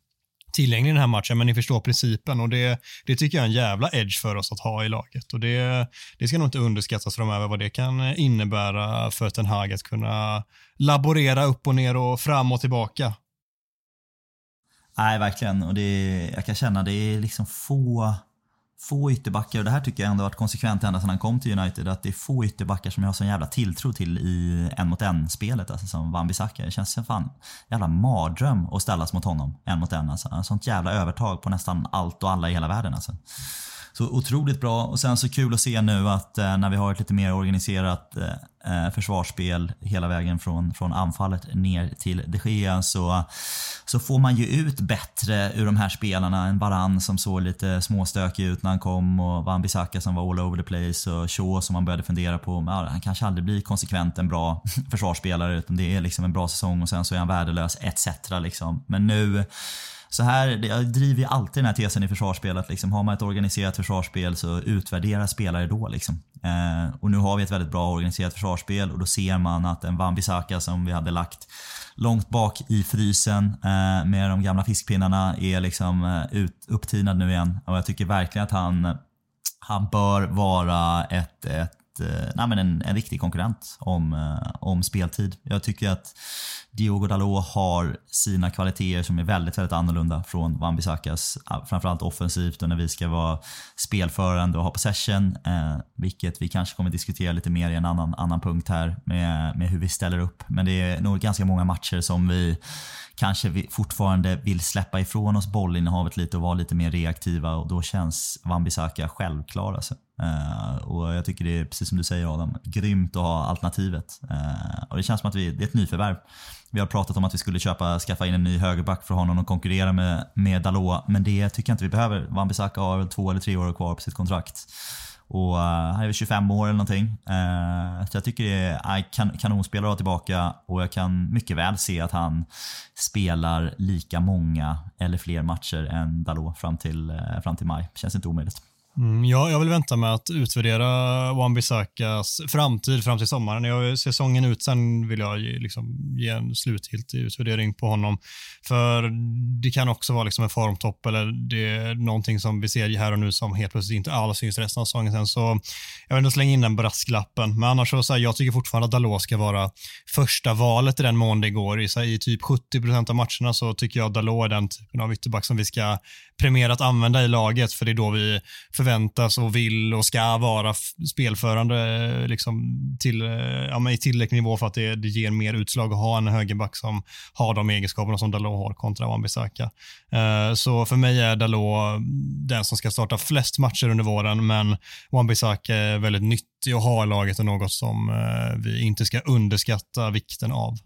tillgänglig i den här matchen, men ni förstår principen och det, det tycker jag är en jävla edge för oss att ha i laget och det, det ska nog inte underskattas framöver vad det kan innebära för Ten Hag att kunna laborera upp och ner och fram och tillbaka. Nej, verkligen. Och det, jag kan känna det är liksom få, få ytterbackar och det här tycker jag ändå varit konsekvent ända sedan han kom till United. Att det är få ytterbackar som jag har sån jävla tilltro till i en mot en-spelet. Alltså som Wan-Bissaka. Det känns som fan jävla mardröm att ställas mot honom en mot en. Alltså. Sånt jävla övertag på nästan allt och alla i hela världen. Alltså. Så otroligt bra och sen så kul att se nu att eh, när vi har ett lite mer organiserat eh, eh, försvarsspel hela vägen från, från anfallet ner till de Gea så, så får man ju ut bättre ur de här spelarna. En Varann som såg lite småstökig ut när han kom och Wan-Bissaka som var all over the place och Shaw som man började fundera på. Men, ja, han kanske aldrig blir konsekvent en bra [LAUGHS] försvarsspelare utan det är liksom en bra säsong och sen så är han värdelös etc. Liksom. Men nu så här, jag driver ju alltid den här tesen i försvarsspelet. Liksom, har man ett organiserat försvarsspel så utvärdera spelare då. Liksom. Eh, och nu har vi ett väldigt bra organiserat försvarsspel och då ser man att en Wan-Bissaka som vi hade lagt långt bak i frysen eh, med de gamla fiskpinnarna är liksom eh, ut, upptinad nu igen. Och jag tycker verkligen att han, han bör vara ett, ett eh, nej men en, en riktig konkurrent om, eh, om speltid. Jag tycker att Diogo Dalot har sina kvaliteter som är väldigt, väldigt annorlunda från Wan-Bissakas. Ah, framförallt offensivt och när vi ska vara spelförande och ha possession. Eh, vilket vi kanske kommer diskutera lite mer i en annan, annan punkt här med, med hur vi ställer upp. Men det är nog ganska många matcher som vi kanske vi fortfarande vill släppa ifrån oss bollinnehavet lite och vara lite mer reaktiva och då känns Wan-Bissaka självklar. Alltså. Uh, och jag tycker det är, precis som du säger Adam, grymt att ha alternativet. Uh, och det känns som att vi, det är ett nyförvärv. Vi har pratat om att vi skulle köpa, skaffa in en ny högerback för honom och konkurrera med, med Dalot, men det tycker jag inte vi behöver. Van Bissaka har väl två eller tre år kvar på sitt kontrakt. Och uh, han är väl 25 år eller någonting. Uh, så jag tycker det är uh, kan, kanonspelare att ha tillbaka och jag kan mycket väl se att han spelar lika många eller fler matcher än Dalot fram till, uh, fram till maj. Känns inte omöjligt. Mm, ja, jag vill vänta med att utvärdera Wan-Bissakas framtid fram till sommaren. När jag säsongen ut sen vill jag ge, liksom, ge en slutgiltig utvärdering på honom. För det kan också vara liksom en formtopp eller det är någonting som vi ser här och nu som helt plötsligt inte alls syns resten av säsongen sen. Så jag vill slänga in den brasklappen. Men annars så, så här, jag tycker fortfarande att Dalot ska vara första valet i den mån det går. I, så här, i typ 70% av matcherna så tycker jag att Dalot är den typen av ytterback som vi ska premiera att använda i laget för det är då vi förväntas och vill och ska vara spelförande liksom, till, eh, ja, men i tillräcklig nivå för att det, det ger mer utslag att ha en högerback som har de egenskaperna som Dalot har kontra Wan-Bissaka. Uh, eh, Så för mig är Dalot den som ska starta flest matcher under våren, men Wan-Bissaka är väldigt nyttig att ha i laget och något som uh, vi inte ska underskatta vikten av.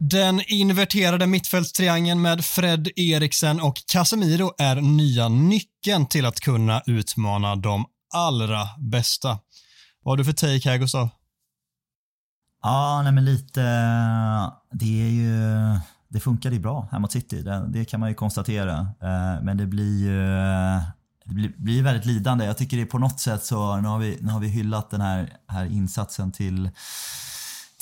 Den inverterade mittfältstriangeln med Fred Eriksen och Casemiro är nya nyckeln till att kunna utmana de allra bästa. Vad har du för take här, Gustav? Ja, nej men lite. Eh, det är ju... Det funkade ju bra här mot City. Det, det kan man ju konstatera. Eh, men det blir ju... Eh, det blir, blir väldigt lidande. Jag tycker det är på något sätt så, nu har vi, nu har vi hyllat den här, här insatsen till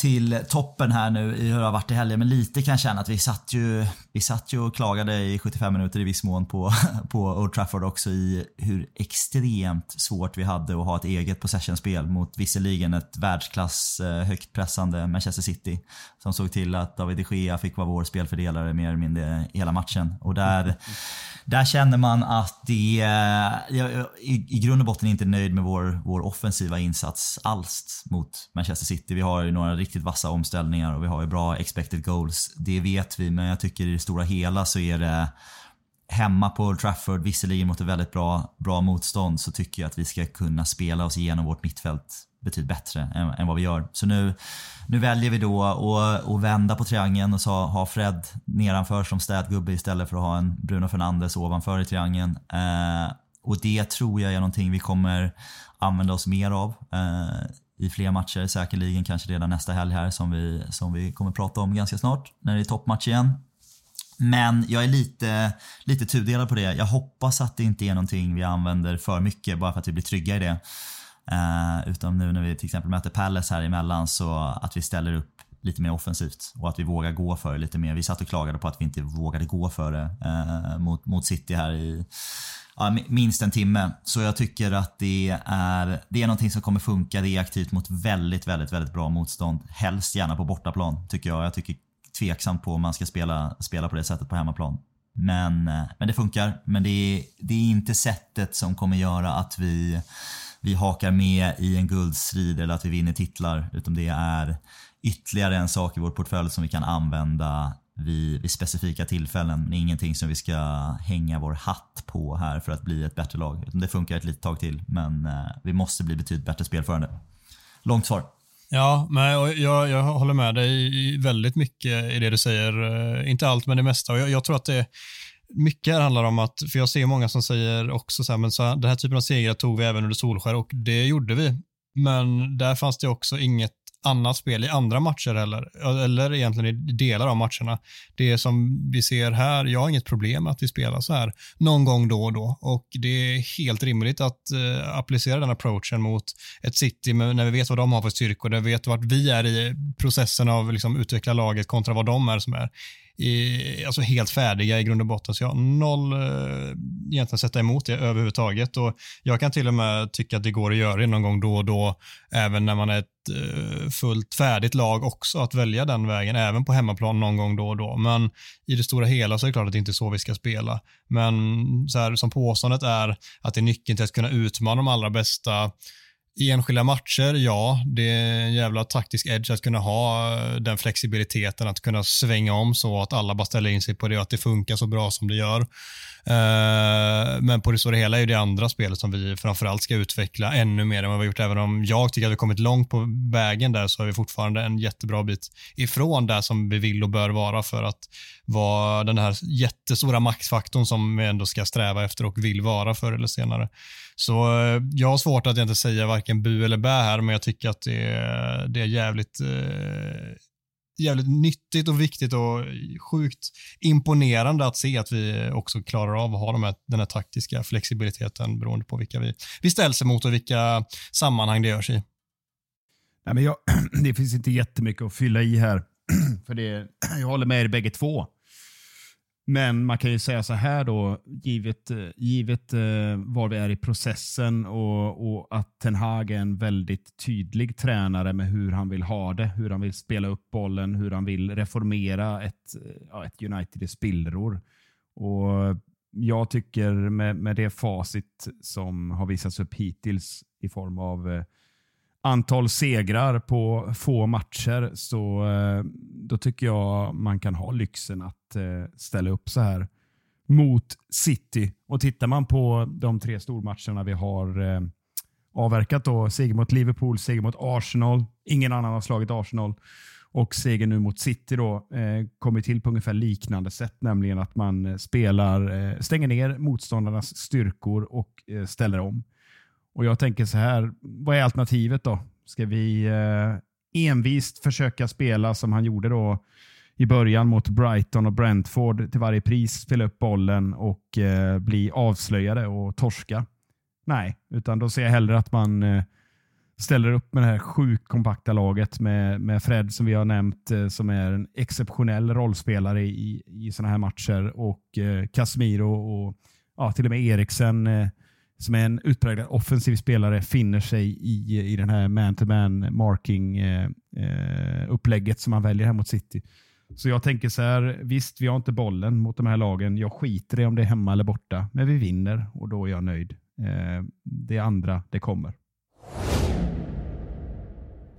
till toppen här nu i hur det har varit i helgen. Men lite kan jag känna att vi satt ju, vi satt ju och klagade i 75 minuter i viss mån på, [LAUGHS] på Old Trafford också i hur extremt svårt vi hade att ha ett eget possessionspel mot visserligen ett världsklass eh, högt pressande Manchester City. Som såg till att David de Gea fick vara vår spelfördelare mer eller mindre hela matchen. Och där, där känner man att det... Eh, jag, i, I grund och botten inte nöjd med vår, vår offensiva insats alls mot Manchester City. Vi har ju några riktigt vassa omställningar och vi har ju bra expected goals. Det vet vi, men jag tycker i det stora hela så är det hemma på Old Trafford, visserligen mot ett väldigt bra, bra motstånd, så tycker jag att vi ska kunna spela oss igenom vårt mittfält betydligt bättre än, än vad vi gör. Så nu, nu väljer vi då att, att vända på triangeln och så ha Fred nedanför som städgubbe istället för att ha en Bruno Fernandes ovanför i triangeln. Eh, och det tror jag är någonting vi kommer använda oss mer av eh, i fler matcher, säkerligen kanske redan nästa helg här som vi, som vi kommer prata om ganska snart när det är toppmatch igen. Men jag är lite, lite tudelad på det. Jag hoppas att det inte är någonting vi använder för mycket bara för att vi blir trygga i det. Eh, utan nu när vi till exempel möter Palace här emellan så att vi ställer upp lite mer offensivt och att vi vågar gå för det lite mer. Vi satt och klagade på att vi inte vågade gå för det eh, mot, mot City här i ja, minst en timme. Så jag tycker att det är, det är någonting som kommer funka. reaktivt mot väldigt, väldigt, väldigt bra motstånd. Helst gärna på bortaplan tycker jag. Jag tycker tveksamt på om man ska spela, spela på det sättet på hemmaplan. Men, eh, men det funkar. Men det är, det är inte sättet som kommer göra att vi, vi hakar med i en guldstrid eller att vi vinner titlar. Utan det är ytterligare en sak i vår portfölj som vi kan använda vid, vid specifika tillfällen. Men det är ingenting som vi ska hänga vår hatt på här för att bli ett bättre lag. Det funkar ett litet tag till, men eh, vi måste bli betydligt bättre spelförande. Långt svar. Ja, men jag, jag, håller med dig väldigt mycket i det du säger. Eh, inte allt, men det mesta. Jag, jag tror att det mycket här handlar om att, för jag ser många som säger också så här, men så här, den här typen av segrar tog vi även under Solskär och det gjorde vi. Men där fanns det också inget annat spel i andra matcher eller, eller egentligen i delar av matcherna. Det som vi ser här, jag har inget problem med att vi spelar så här någon gång då och då och det är helt rimligt att eh, applicera den approachen mot ett City när vi vet vad de har för styrkor, när vi vet vart vi är i processen av liksom utveckla laget kontra vad de är som är i, alltså helt färdiga i grund och botten. Så jag har noll eh, egentligen sätta emot det överhuvudtaget. Och jag kan till och med tycka att det går att göra det någon gång då och då, även när man är ett eh, fullt färdigt lag också, att välja den vägen, även på hemmaplan någon gång då och då. Men i det stora hela så är det klart att det inte är så vi ska spela. Men så här, som påståendet är att det är nyckeln till att kunna utmana de allra bästa i enskilda matcher, ja, det är en jävla taktisk edge att kunna ha eh, den flexibiliteten, att kunna svänga om så att alla bara ställer in sig på det och att det funkar så bra som det gör. Eh, men på det stora hela är det andra spelet som vi framförallt ska utveckla ännu mer än vad vi har gjort. Även om jag tycker att vi kommit långt på vägen där så är vi fortfarande en jättebra bit ifrån där som vi vill och bör vara för att vara den här jättestora maxfaktorn som vi ändå ska sträva efter och vill vara förr eller senare. Så eh, jag har svårt att inte säga varken bu eller bä här, men jag tycker att det är, det är jävligt, eh, jävligt nyttigt och viktigt och sjukt imponerande att se att vi också klarar av att ha de här, den här taktiska flexibiliteten beroende på vilka vi, vi ställs emot och vilka sammanhang det görs i. Nej, men jag, [CLEARS THROAT] det finns inte jättemycket att fylla i här. [CLEARS THROAT] För det, [CLEARS THROAT] jag håller med er bägge två. Men man kan ju säga så här då, givet, eh, givet eh, var vi är i processen och, och att Ten Hag är en väldigt tydlig tränare med hur han vill ha det, hur han vill spela upp bollen, hur han vill reformera ett, eh, ja, ett United i spillror. Och jag tycker med, med det facit som har visats upp hittills i form av eh, antal segrar på få matcher så eh, då tycker jag man kan ha lyxen att eh, ställa upp så här mot City. Och tittar man på de tre stormatcherna vi har eh, avverkat då, seger mot Liverpool, seger mot Arsenal, ingen annan har slagit Arsenal och seger nu mot City då eh, kommer till på ungefär liknande sätt, nämligen att man eh, spelar, eh, stänger ner motståndarnas styrkor och eh, ställer om. Och jag tänker så här, vad är alternativet då? Ska vi eh, envist försöka spela som han gjorde då i början mot Brighton och Brentford till varje pris spela upp bollen och eh, bli avslöjade och torska. Nej, utan då ser jag hellre att man eh, ställer upp med det här sjukt kompakta laget med, med Fred som vi har nämnt eh, som är en exceptionell rollspelare i, i sådana här matcher och eh, Casemiro och ja, till och med Eriksen eh, som är en utpräglad offensiv spelare finner sig i, i den här man-to-man marking eh, eh upplägget som man väljer här mot City. Så jag tänker så här, visst vi har inte bollen mot de här lagen. Jag skiter i om det är hemma eller borta, men vi vinner och då är jag nöjd. Eh, det andra, det kommer.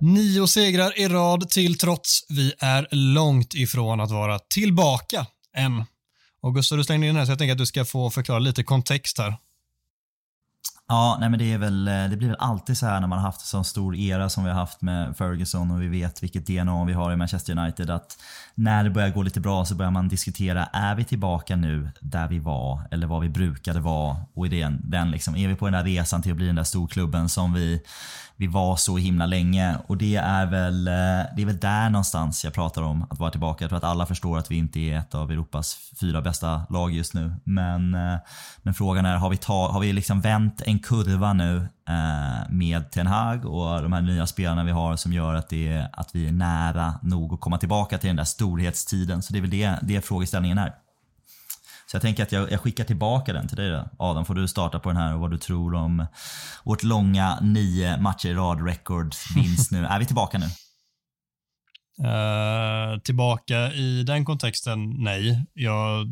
Nio segrar i rad till trots. Vi är långt ifrån att vara tillbaka än. Och Gustav, du slängde in här så jag tänker att du ska få förklara lite kontext här. Ja, nej men det, är väl, eh, det blir väl alltid så här när man har haft en sån stor era som vi har haft med Ferguson och vi vet vilket DNA vi har i Manchester United att när det börjar gå lite bra så börjar man diskutera, är vi tillbaka nu där vi var eller vad vi brukade vara? Och i den, den liksom, är vi på den där resan till att bli den där storklubben som vi, vi var så himla länge? Och det är, väl, eh, det är väl där någonstans jag pratar om att vara tillbaka. Jag tror att alla förstår att vi inte är ett av Europas fyra bästa lag just nu. Men, eh, men frågan är, har vi, ta, har vi liksom vänt en kurva nu eh, med Ten Hag och de här nya spelarna vi har som gör att, det, är- att vi är nära nog att komma tillbaka till den där storhetstiden. Så det är väl det, det frågeställningen är. Så jag tänker att jag, jag skickar tillbaka den till dig då. Adam, får du starta på den här och vad du tror om vårt långa nio matcher i rad record vinst nu. [LAUGHS] Är vi tillbaka nu? Eh, tillbaka i den kontexten, nej. Jag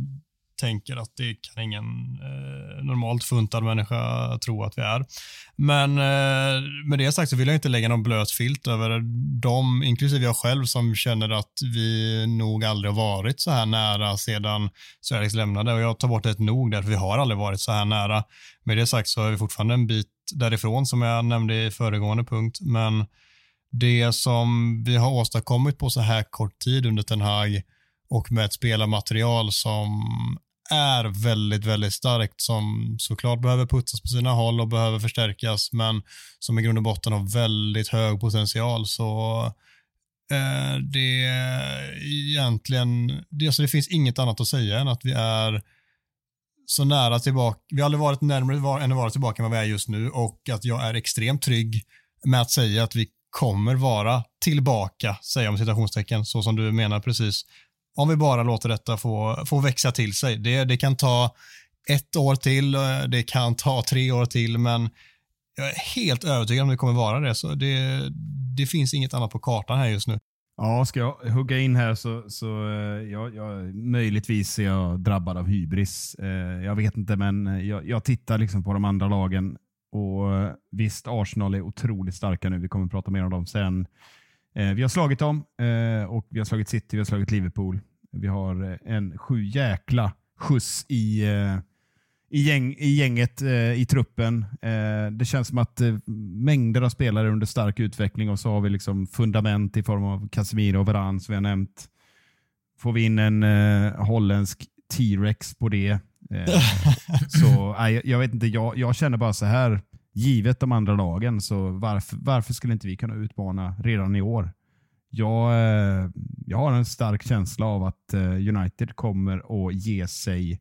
tänker att det kan ingen eh, normalt funtad människa tro att vi är. Men eh, med det sagt så vill jag inte lägga någon blöt filt över dem, inklusive jag själv, som känner att vi nog aldrig har varit så här nära sedan Sveriges lämnade. Och jag tar bort ett nog därför vi har aldrig varit så här nära. Med det sagt så är vi fortfarande en bit därifrån som jag nämnde i föregående punkt. Men det som vi har åstadkommit på så här kort tid under Ten Hag och med ett spelarmaterial som är väldigt, väldigt starkt som såklart behöver putsas på sina håll och behöver förstärkas men som i grund och botten har väldigt hög potential så eh, det är egentligen, det, alltså det finns inget annat att säga än att vi är så nära tillbaka, vi har aldrig varit närmare var, än att vara tillbaka än vad vi är just nu och att jag är extremt trygg med att säga att vi kommer vara tillbaka, säger jag med citationstecken, så som du menar precis. Om vi bara låter detta få, få växa till sig. Det, det kan ta ett år till, eh, det kan ta tre år till, men jag är helt övertygad om det kommer vara det. Så det, det finns inget annat på kartan här just nu. Ja, ska jag hugga in här så, så eh, jag, jag, möjligtvis är jag drabbad av hybris. Eh, jag vet inte, men jag, jag tittar liksom på de andra lagen och visst, Arsenal är otroligt starka nu. Vi kommer att prata mer om dem sen. Eh, vi har slagit dem eh, och vi har slagit City, vi har slagit Liverpool. Vi har eh, en sju jäkla skjuts i, i, gäng, i gänget, i truppen. Det känns som att mängder av spelare är under stark utveckling och så har vi liksom fundament i form av Casemiro och Varane som vi har nämnt. Får vi in en holländsk T-Rex på det. [LAUGHS] Så jag- jag vet inte, jag, jag känner bara så här, givet de andra lagen, så varför, varför skulle inte vi kunna utmana redan i år? Jag, eh, jag har en stark känsla av att eh, United kommer att ge sig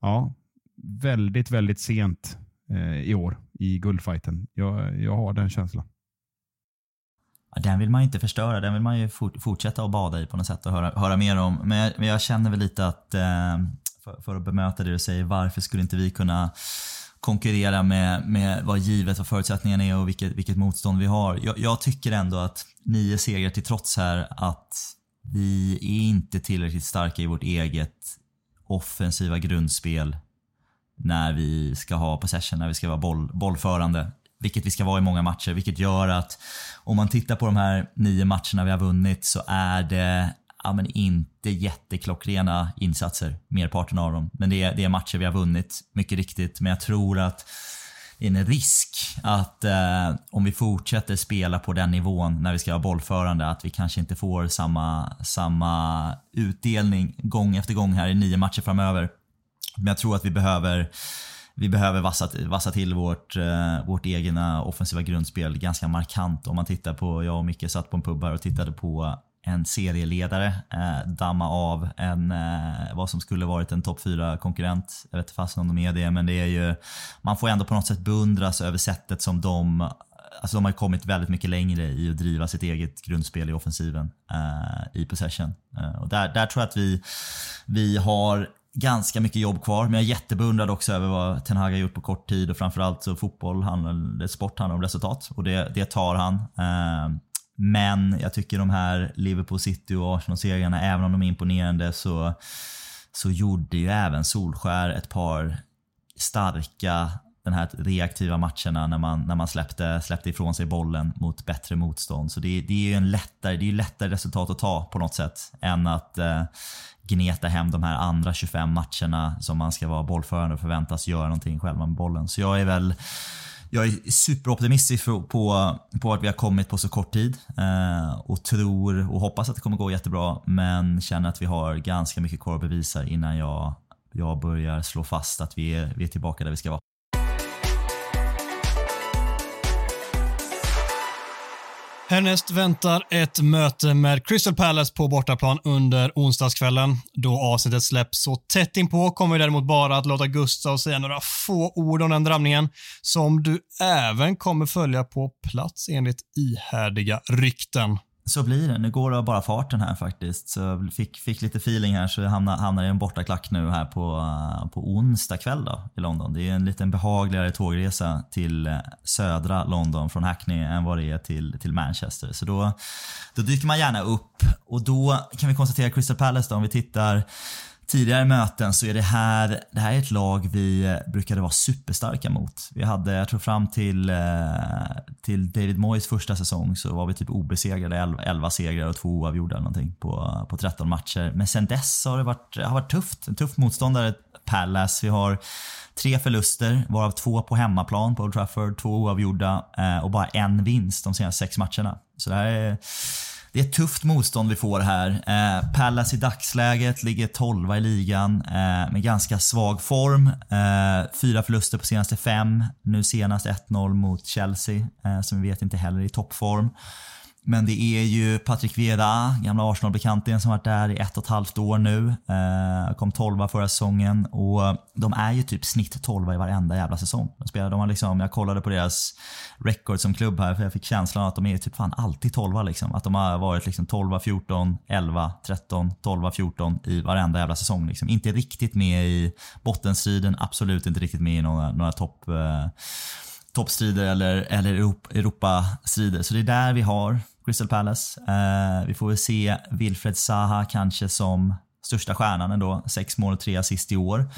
ja, väldigt, väldigt sent eh, i år i guldfighten. Jag, jag har den känslan. Den vill man inte förstöra, den vill man ju fort, fortsätta att bada i på något sätt och höra, höra mer om. Men jag, men jag känner väl lite att, för, för att bemöta det du säger, varför skulle inte vi kunna konkurrera med, med vad givet vad förutsättningarna är och vilket, vilket motstånd vi har. Jag, jag tycker ändå att nio segrar till trots här att vi är inte tillräckligt starka i vårt eget offensiva grundspel när vi ska ha possession, när vi ska vara boll, bollförande. Vilket vi ska vara i många matcher, vilket gör att om man tittar på de här nio matcherna vi har vunnit så är det ja, men inte jätteklockrena insatser, merparten av dem. Men det är, det är matcher vi har vunnit, mycket riktigt. Men jag tror att det är en risk att eh, om vi fortsätter spela på den nivån när vi ska vara bollförande, att vi kanske inte får samma, samma utdelning gång efter gång här i nio matcher framöver. Men jag tror att vi behöver vi behöver vassa, vassa till vårt, eh, vårt egna offensiva grundspel ganska markant. Om man tittar på, jag och Micke satt på en pub här och tittade på en serieledare eh, damma av en, eh, vad som skulle varit en topp 4-konkurrent. Jag vet inte fast om de är det, men det är ju, man får ändå på något sätt beundras över sättet som de Alltså de har ju kommit väldigt mycket längre i att driva sitt eget grundspel i offensiven eh, i possession. Eh, och där, där tror jag att vi, vi har ganska mycket jobb kvar, men jag är jättebeundrad också över vad Ten Hag har gjort på kort tid och framförallt så fotboll, handlar, sport handlar om resultat och det, det tar han. Eh, men jag tycker de här Liverpool City och Arsenal-serierna, även om de är imponerande så, så gjorde ju även Solskär ett par starka den här reaktiva matcherna när man, när man släppte, släppte ifrån sig bollen mot bättre motstånd. Så det, det är ju en lättare, det är lättare resultat att ta på något sätt än att eh, gneta hem de här andra 25 matcherna som man ska vara bollförande och förväntas göra någonting själva med bollen. Så jag är väl jag är superoptimistisk på, på, på att vi har kommit på så kort tid eh, och tror och hoppas att det kommer gå jättebra men känner att vi har ganska mycket kvar att bevisa innan jag, jag börjar slå fast att vi är, vi är tillbaka där vi ska vara. Härnäst väntar ett möte med Crystal Palace på bortaplan under onsdagskvällen. Då avsnittet släpps så tätt inpå kommer vi däremot bara att låta Gustav säga några få ord om den drabbningen som du även kommer följa på plats enligt ihärdiga rykten. Så blir det. Nu går det av bara farten här faktiskt. Så jag fick, fick lite feeling här så jag hamnar, hamnar i en bortaklack nu här på, på onsdag kväll då, i London. Det är en liten behagligare tågresa till eh, södra London från Hackney än vad det är till, till Manchester. Så då, då dyker man gärna upp och då kan vi konstatera Crystal Palace då, om vi tittar tidigare möten så är det här, det här är ett lag vi eh, brukade vara superstarka mot. Vi hade, jag tror fram till, eh, till David Moyes första säsong så var vi typ obesegrade, 11, 11 segrar och två oavgjorda eller någonting på, på 13 matcher. Men sen dess har det varit, har varit tufft. En tuff motståndare, Palace. Vi har tre förluster, varav två på hemmaplan på Old Trafford, två oavgjorda eh, och bara en vinst de senaste sex matcherna. Så det här är det är ett tufft motstånd vi får här. Eh, Palace i dagsläget ligger 12 i ligan eh, med ganska svag form. Eh, fyra förluster på senaste fem. Nu senast 1-0 mot Chelsea eh, som vi vet inte heller är i toppform. Men det är ju Patrick Vieira, gamla Arsenal-bekantingen som varit där i ett och ett halvt år nu. Eh, kom 12 förra säsongen och de är ju typ snitt 12 i varenda jävla säsong. De spelar, de har liksom, jag kollade på deras record som klubb här för jag fick känslan att de är typ fan alltid 12 liksom. Att de har varit liksom 12, 14, 11, 13, 12, 14 i varenda jävla säsong. Liksom. Inte riktigt med i bottenstriden, absolut inte riktigt med i några, några topp eh, toppstrider eller, eller Europa, Europastrider. Så det är där vi har Crystal Palace. Eh, vi får väl se Wilfred Zaha kanske som största stjärnan ändå. Sex mål och tre assist i år.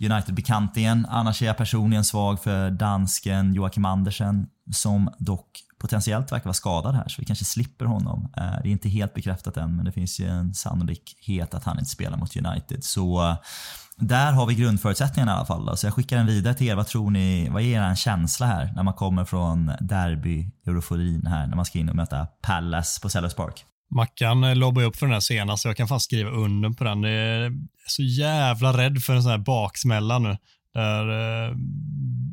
United-bekantingen. Annars är jag personligen svag för dansken Joakim Andersen som dock potentiellt verkar vara skadad här så vi kanske slipper honom. Eh, Det är inte helt bekräftat än men det finns ju en sannolikhet att han inte spelar mot United. Så eh, där har vi grundförutsättningarna i alla fall. Då. Så jag skickar den vidare till er. Vad tror ni, vad är er känsla här när man kommer från derby-euroforin här, när man ska in och möta Palace på Sellers Park? Mackan eh, lobbar upp för den här senast, så jag kan fan skriva under på den. Eh, jag är så jävla rädd för en sån här baksmälla nu. Där eh,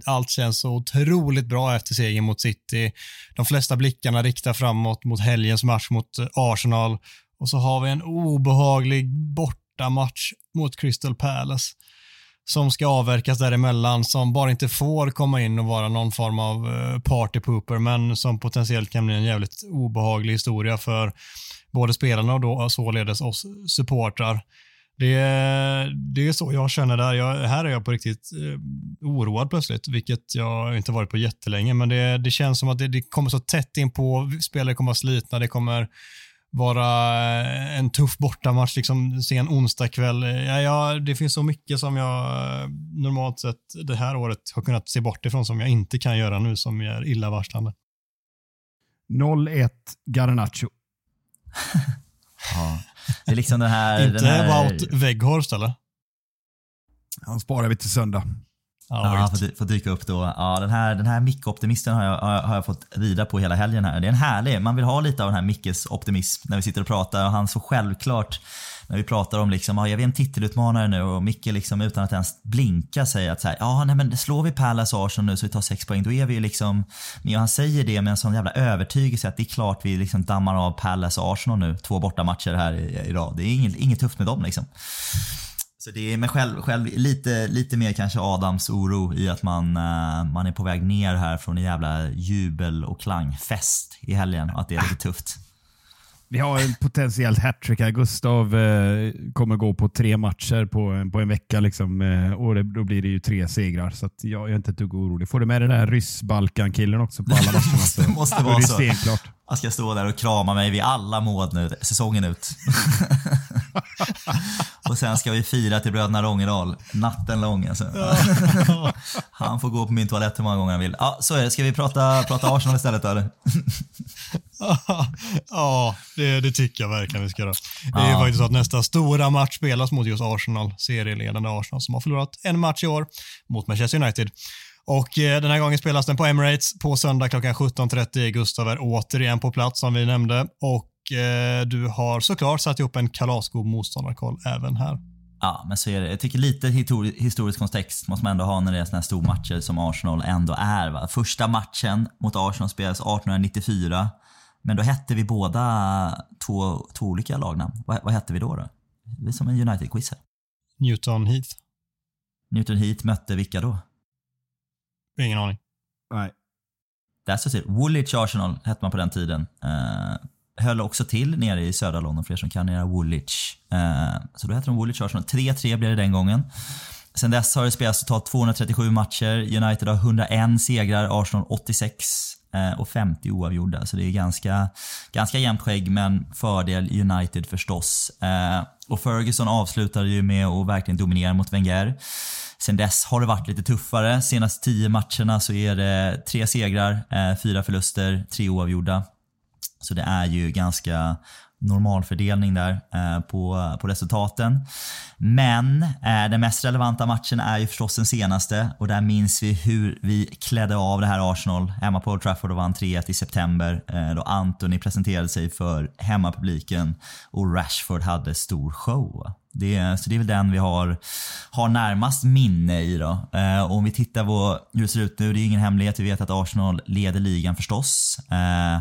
allt känns så otroligt bra efter segern mot City. De flesta blickarna riktar framåt mot helgens match mot Arsenal. Och så har vi en obehaglig bortamatch mot Crystal Palace som ska avverkas däremellan, som bara inte får komma in och vara någon form av eh, partypooper, men som potentiellt kan bli en jävligt obehaglig historia för både spelarna och då således oss supportrar. Det, det är så jag känner där. Jag, här är jag på riktigt eh, oroad plötsligt, vilket jag inte varit på jättelänge, men det, det känns som att det, det kommer så tätt in på. spelare kommer vara slitna, det kommer vara eh, en tuff bortamatch, liksom sen onsdag kväll. Ja, ja, det finns så mycket som jag eh, normalt sett det här året har kunnat se bort ifrån som jag inte kan göra nu som är illavarslande. 0-1 Garnacho. [LAUGHS] Ja. Det är liksom den här... Inte den här Wout Weghorst eller? Han sparar vi till söndag. Ja, får, dy- får dyka upp då. Ja, den här, den här Micke-optimisten har jag, har jag fått rida på hela helgen här. Det är en härlig, man vill ha lite av den här Mickes optimism när vi sitter och pratar och han så självklart när vi pratar om liksom, ja, jag är en titelutmanare nu och Micke liksom utan att ens blinka säger att så här, ja nej men slår vi Palace Arsenal nu så vi tar sex poäng, då är vi ju liksom, men han säger det med en sån jävla övertygelse att det är klart vi liksom dammar av Palace Arsenal nu, två bortamatcher här i, i rad. Det är inget, inget tufft med dem liksom. Så det är med själv, själv lite, lite mer kanske Adams oro i att man, eh, man är på väg ner här från en jävla jubel och klangfest i helgen och att det är lite tufft. Vi har en potentiellt hattrick här. Gustav eh, kommer gå på tre matcher på, på en vecka. Liksom, eh, och det, då blir det ju tre segrar. Så att jag, jag är inte ett dugg orolig. Får du med den där ryss-Balkan-killen också på alla matcherna så [LAUGHS] Det måste vara det så. stenklart. Jag ska stå där och krama mig vid alla mål nu, säsongen ut. [LAUGHS] och sen ska vi fira till bröderna Rångedal, natten lång alltså. [LAUGHS] Han får gå på min toalett hur många gånger han vill. Ja, så är det. Ska vi prata, prata Arsenal istället eller? [LAUGHS] ja, det, det tycker jag verkligen vi ska göra. Det är ju Ja. faktiskt så att nästa stora match spelas mot just Arsenal, serieledande Arsenal, som har förlorat en match i år mot Manchester United. Och eh, Den här gången spelas den på Emirates på söndag klockan 17.30. Gustav är återigen på plats som vi nämnde och eh, du har såklart satt ihop en kalasgod motståndarkoll även här. Ja, men så är det. Jag tycker lite histori- historisk kontext måste man ändå ha när det är såna här stormatcher som Arsenal ändå är. Va? Första matchen mot Arsenal spelades 1894. Men då hette vi båda två, två olika lagnamn. Vad, vad hette vi då? då? Vi är som en United-quiz här. Newton Heath. Newton Heath mötte vilka då? Ingen aning. Nej. Där står det. Woolwich Arsenal hette man på den tiden. Eh, höll också till nere i södra London för er som kan nere Woolwich. Eh, så då hette de Woolwich Arsenal. 3-3 blev det den gången. Sen dess har det spelats totalt 237 matcher. United har 101 segrar, Arsenal 86 eh, Eh, och 50 oavgjorda. Så det är ganska, ganska jämnt skägg, men fördel United förstås. Eh, och Ferguson avslutade ju med att verkligen dominera mot Wenger. Sen dess har det varit lite tuffare. Senaste 10 matcherna så är det tre segrar, eh, fyra förluster, tre oavgjorda. Så det är ju ganska normalfördelning där eh, på, på resultaten. Men eh, den mest relevanta matchen är ju förstås den senaste och där minns vi hur vi klädde av det här Arsenal hemma på Old Trafford och vann 3-1 i september eh, då Anthony presenterade sig för hemmapubliken och Rashford hade stor show. Det, så det är väl den vi har, har närmast minne i då. Eh, och om vi tittar på hur det ser ut nu, det är ingen hemlighet, vi vet att Arsenal leder ligan förstås. Eh,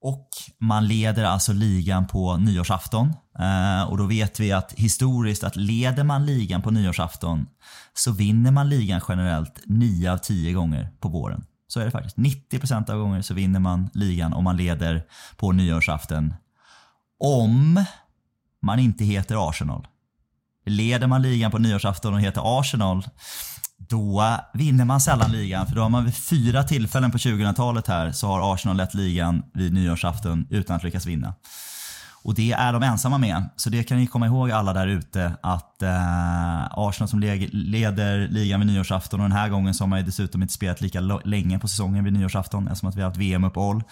och man leder alltså ligan på nyårsafton. Eh, och då vet vi att historiskt att leder man ligan på nyårsafton så vinner man ligan generellt 9 av 10 gånger på våren. Så är det faktiskt. 90% av gånger så vinner man ligan om man leder på nyårsafton. Om man inte heter Arsenal. Leder man ligan på nyårsafton och heter Arsenal då vinner man sällan ligan för då har man vid fyra tillfällen på 2000-talet här så har Arsenal lett ligan vid nyårsafton utan att lyckas vinna. Och det är de ensamma med. Så det kan ni komma ihåg alla där ute att eh, Arsenal som leder ligan vid nyårsafton och den här gången så har man ju dessutom inte spelat lika länge på säsongen vid nyårsafton eftersom att vi har haft VM-uppehåll.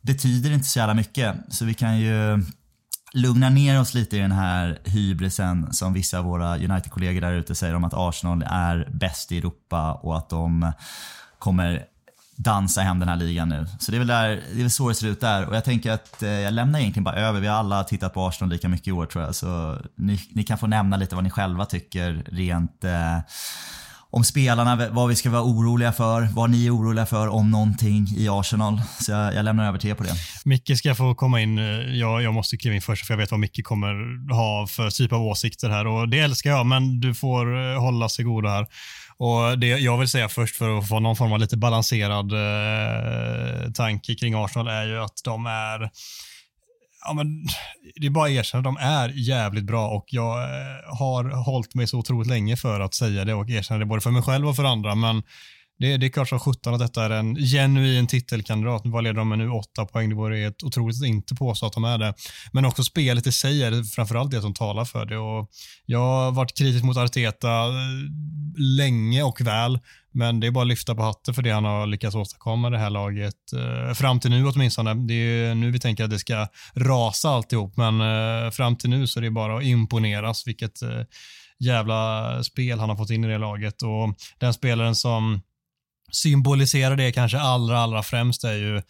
Betyder inte så jävla mycket. Så vi kan ju lugna ner oss lite i den här hybrisen som vissa av våra United-kollegor där ute säger om att Arsenal är bäst i Europa och att de kommer dansa hem den här ligan nu. Så det är väl, där, det är väl så det ser ut där. Och jag tänker att eh, jag lämnar egentligen bara över. Vi har alla tittat på Arsenal lika mycket i år tror jag. Så ni, ni kan få nämna lite vad ni själva tycker rent eh, om spelarna, vad vi ska vara oroliga för, vad ni är oroliga för om någonting i Arsenal. Så jag, jag lämnar över till er på det. Micke ska få komma in. Jag, jag måste kliva in först för jag vet vad Micke kommer ha för typ av åsikter här och det älskar jag men du får eh, hålla sig goda här. Och det jag vill säga först för att få någon form av lite balanserad eh, tanke kring Arsenal är ju att de är Ja, men det är bara att erkänna, de är jävligt bra och jag eh, har hållit mig så otroligt länge för att säga det och erkänna det både för mig själv och för andra. Men det, det är klart som sjutton att detta är en genuin titelkandidat. Vad leder de med nu? Åtta poäng. Det vore helt otroligt att inte påstå att de är det. Men också spelet i sig är det framförallt det som talar för det. Och jag har varit kritisk mot Arteta eh, länge och väl. Men det är bara att lyfta på hatten för det han har lyckats åstadkomma det här laget. Eh, fram till nu åtminstone. Det är nu vi tänker att det ska rasa alltihop. Men eh, fram till nu så är det bara att imponeras. Vilket jävla spel han har fått in i det laget. Och Den spelaren som symboliserar det kanske allra, allra främst är ju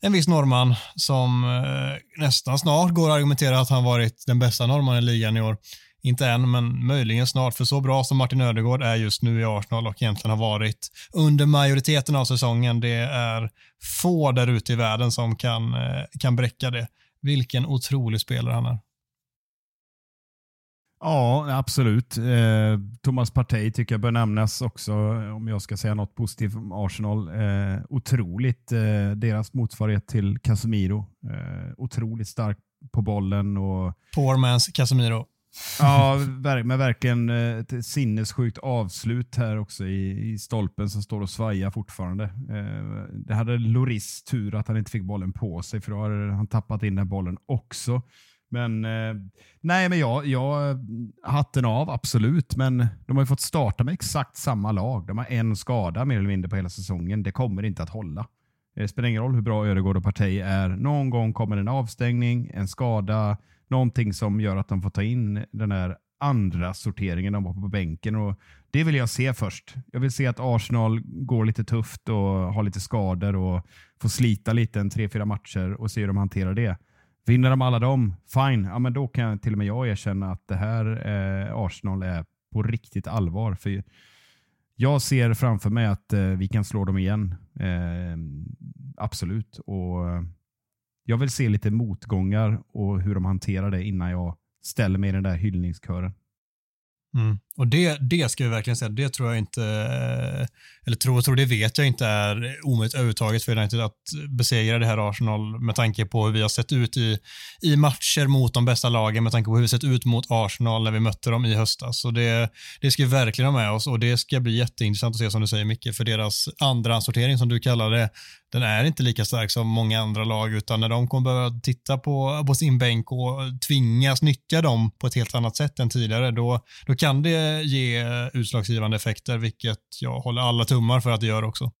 en viss norrman som eh, nästan snart går att argumentera att han varit den bästa norrmannen i ligan i år. Inte än, men möjligen snart. För så bra som Martin Ödegård är just nu i Arsenal och egentligen har varit under majoriteten av säsongen, det är få där ute i världen som kan, eh, kan bräcka det. Vilken otrolig spelare han är. Ja, absolut. Eh, Thomas Partey tycker jag bör nämnas också om jag ska säga något positivt om Arsenal. Eh, otroligt eh, deras motsvarighet till Casemiro. Eh, otroligt stark på bollen och Poor man's Casemiro. ja, med verkligen eh, ett sinnessjukt avslut här också i, i stolpen som står och svajar fortfarande. Eh, det hade Loris tur att han inte fick bollen på sig för då hade han tappat in den bollen också. Men eh, nej, men jag, jag hatten av absolut, men de har ju fått starta med exakt samma lag. De har en skada mer eller mindre på hela säsongen. Det kommer inte att hålla. Det spelar ingen roll hur bra Öregård och Partey är. Någon gång kommer en avstängning, en skada, någonting som gör att de får ta in den här andra sorteringen de var på bänken. Och det vill jag se först. Jag vill se att Arsenal går lite tufft och har lite skador och får slita lite en tre, fyra matcher och se hur de hanterar det. Vinner de alla dem, fine. Ja, men då kan till och med jag erkänna att det här eh, Arsenal är på riktigt allvar. För jag ser framför mig att eh, vi kan slå dem igen. Eh, absolut. Och eh, Jag vill se lite motgångar och hur de hanterar det innan jag ställer mig i den där hyllningskören. Mm. Och det, det ska vi verkligen säga, det tror jag inte, eh, eller tror, och tror det vet jag inte är omöjligt överhuvudtaget för United att besegra det här Arsenal med tanke på hur vi har sett ut i, i matcher mot de bästa lagen, med tanke på hur vi sett ut mot Arsenal när vi mötte dem i höstas. Så det, det ska vi verkligen ha med oss och det ska bli jätteintressant att se som du säger Micke, för deras andra sortering som du kallar det, den är inte lika stark som många andra lag utan när de kommer behöva titta på, på sin bänk och tvingas nyttja dem på ett helt annat sätt än tidigare, då, då kan det ge utslagsgivande effekter, vilket jag håller alla tummar för att det gör också.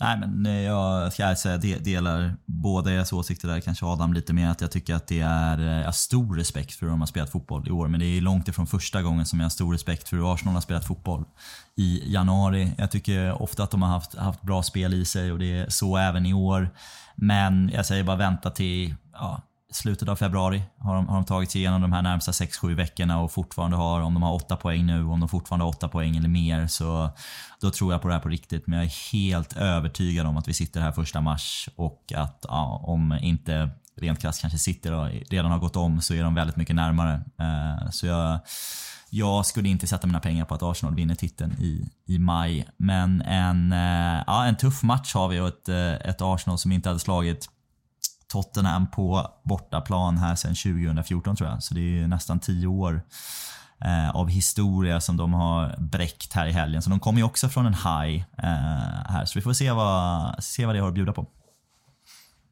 Nej men eh, jag ska säga, jag delar båda deras åsikter där. Kanske Adam lite mer att jag tycker att det är, eh, jag har stor respekt för hur de har spelat fotboll i år. Men det är långt ifrån första gången som jag har stor respekt för hur Arsenal har spelat fotboll i januari. Jag tycker ofta att de har haft, haft bra spel i sig och det är så även i år. Men jag säger bara vänta till ja, slutet av februari har de, har de tagit sig igenom de här närmsta 6-7 veckorna och fortfarande har, om de har 8 poäng nu, om de fortfarande har 8 poäng eller mer så då tror jag på det här på riktigt. Men jag är helt övertygad om att vi sitter här första mars och att ja, om inte rent krasst kanske sitter och redan har gått om så är de väldigt mycket närmare. Eh, så jag, jag skulle inte sätta mina pengar på att Arsenal vinner titeln i, i maj. Men en, eh, ja, en tuff match har vi och ett, eh, ett Arsenal som inte hade slagit Tottenham på bortaplan här sedan 2014 tror jag. Så det är nästan 10 år eh, av historia som de har bräckt här i helgen. Så de kommer ju också från en high eh, här. Så vi får se vad, se vad det har att bjuda på.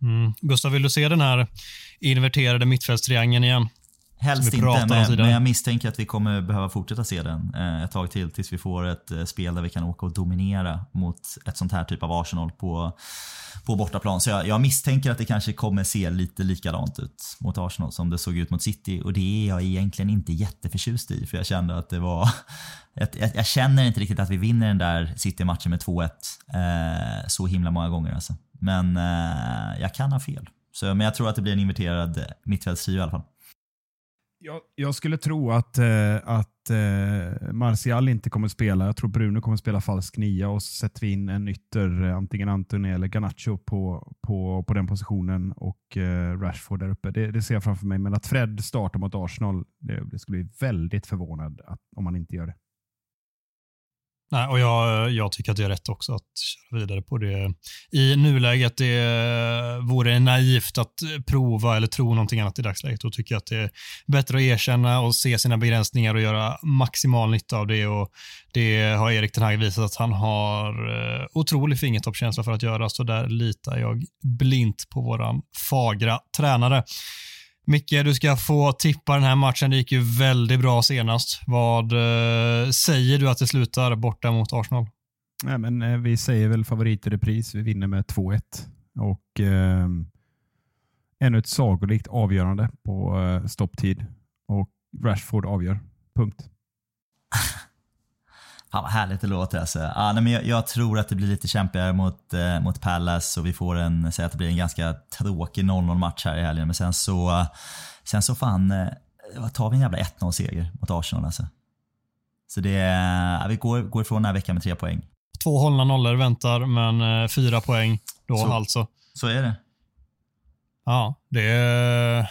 Mm. Gustav, vill du se den här inverterade mittfältstriangeln igen? Helst inte, men, men jag misstänker att vi kommer behöva fortsätta se den eh, ett tag till tills vi får ett eh, spel där vi kan åka och dominera mot ett sånt här typ av Arsenal på, på bortaplan. Så jag, jag misstänker att det kanske kommer se lite likadant ut mot Arsenal som det såg ut mot City och det är jag egentligen inte jätteförtjust i för jag kände att det var [LAUGHS] jag, jag, jag känner inte riktigt att vi vinner den där City-matchen med 2-1 eh, så himla många gånger alltså. Men eh, jag kan ha fel. Så, men jag tror att det blir en inverterad mittfältstrio i alla fall. Jag, jag skulle tro att, eh, att eh, Martial inte kommer spela. Jag tror Bruno kommer spela falsk nia och så sätter vi in en ytter, eh, antingen Antoni eller Garnacho på, på, på den positionen och eh, Rashford där uppe. Det, det ser jag framför mig. Men att Fred startar mot Arsenal, det, det skulle bli väldigt förvånad att, om han inte gör det. Nej, och jag, jag tycker att det är rätt också att köra vidare på det. I nuläget det vore naivt att prova eller tro någonting annat i dagsläget. Då tycker jag att det är bättre att erkänna och se sina begränsningar och göra maximal nytta av det. Och det har Erik den här visat att han har eh, otrolig fingertoppskänsla för att göra, så där litar jag blint på våran fagra tränare. Micke, du ska få tippa den här matchen. Det gick ju väldigt bra senast. Vad eh, säger du att det slutar borta mot Arsenal? Nej, men, eh, vi säger väl favorit i repris. Vi vinner med 2-1. Och eh, ännu ett sagolikt avgörande på eh, stopptid. Och Rashford avgör. Punkt. Fan vad härligt det låter alltså. Ja, nej, men jag, jag tror att det blir lite kämpigare mot, eh, mot Palace och vi får en, säg att det blir en ganska tråkig 0-0 match här i helgen. Men sen så, sen så fan, eh, tar vi en jävla 1-0 seger mot Arsenal alltså. Så det, ja, vi går, går ifrån den här veckan med tre poäng. Två hållna nollor väntar, men eh, fyra poäng då Så. alltså. Så är det. Ja, det är...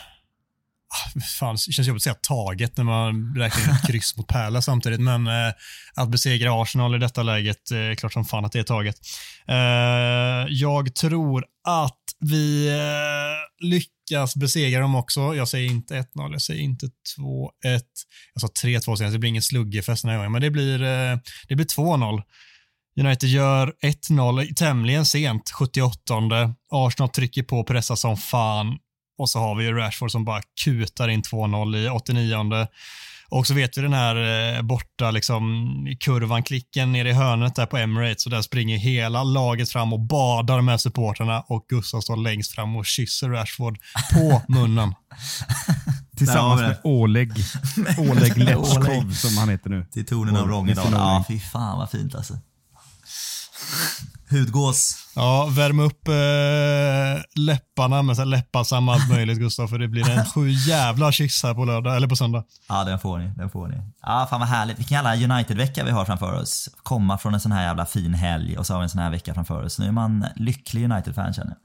Fan, det känns jobbigt att säga taget när man räknar in ett [LAUGHS] kryss mot Pärla samtidigt, men eh, att besegra Arsenal i detta läget, eh, klart som fan att det är taget. Eh, jag tror att vi eh, lyckas besegra dem också. Jag säger inte 1-0, jag säger inte 2-1. Jag sa 3-2 senast, det blir ingen sluggefest den här gången, men det blir, eh, det blir 2-0. United gör 1-0 tämligen sent, 78. Arsenal trycker på och pressar som fan. Och så har vi Rashford som bara kutar in 2-0 i 89. Och så vet vi den här eh, borta liksom, kurvan, klicken nere i hörnet där på Emirates och där springer hela laget fram och badar med supporterna och Gustav står längst fram och kysser Rashford på [LAUGHS] munnen. Tillsammans med Oleg. Oleg [LAUGHS] Letchkov som han heter nu. Till tonen av missionär. Ja, fy fan vad fint alltså. Hudgås. Ja, värm upp eh, läpparna med så här läppbalsam och allt möjligt Gustav, för det blir en sju jävla kyss här på lördag, eller på söndag. Ja, den får ni. Den får ni. Ja, fan vad härligt. Vilken jävla United-vecka vi har framför oss. Komma från en sån här jävla fin helg och så har vi en sån här vecka framför oss. Nu är man lycklig United-fan känner jag.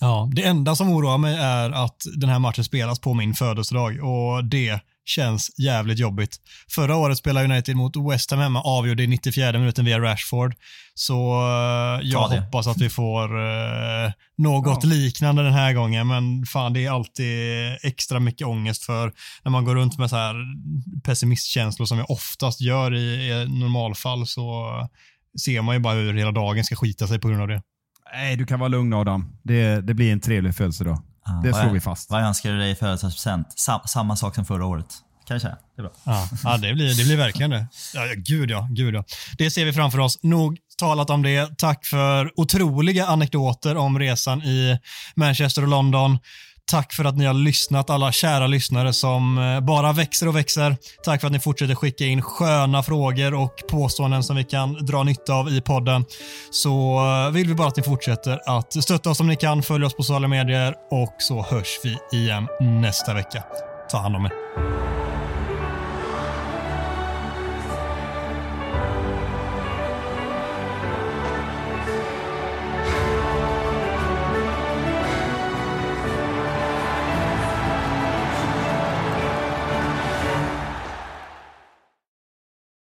Ja, det enda som oroar mig är att den här matchen spelas på min födelsedag och det känns jävligt jobbigt. Förra året spelade United mot West Ham hemma, avgjorde i 94 minuten via Rashford. Så eh, jag hoppas att vi får eh, något liknande den här gången, men fan det är alltid extra mycket ångest för när man går runt med så här pessimistkänslor som jag oftast gör i, i normalfall så ser man ju bara hur hela dagen ska skita sig på grund av det. Nej, du kan vara lugn Adam. Det, det blir en trevlig födelsedag. Ja, det vad slår vi fast. Vad önskar du dig i födelsedagspresent? Sam, samma sak som förra året. Kan jag säga. Det är bra. Ja, ja det, blir, det blir verkligen det. Ja, ja, gud ja, gud ja. Det ser vi framför oss. Nog talat om det. Tack för otroliga anekdoter om resan i Manchester och London. Tack för att ni har lyssnat, alla kära lyssnare som eh, bara växer och växer. Tack för att ni fortsätter skicka in sköna frågor och påståenden som vi kan dra nytta av i podden. Så eh, vill vi bara att ni fortsätter att stötta oss om ni kan. Följ oss på sociala medier och så hörs vi igen nästa vecka. Ta hand om er.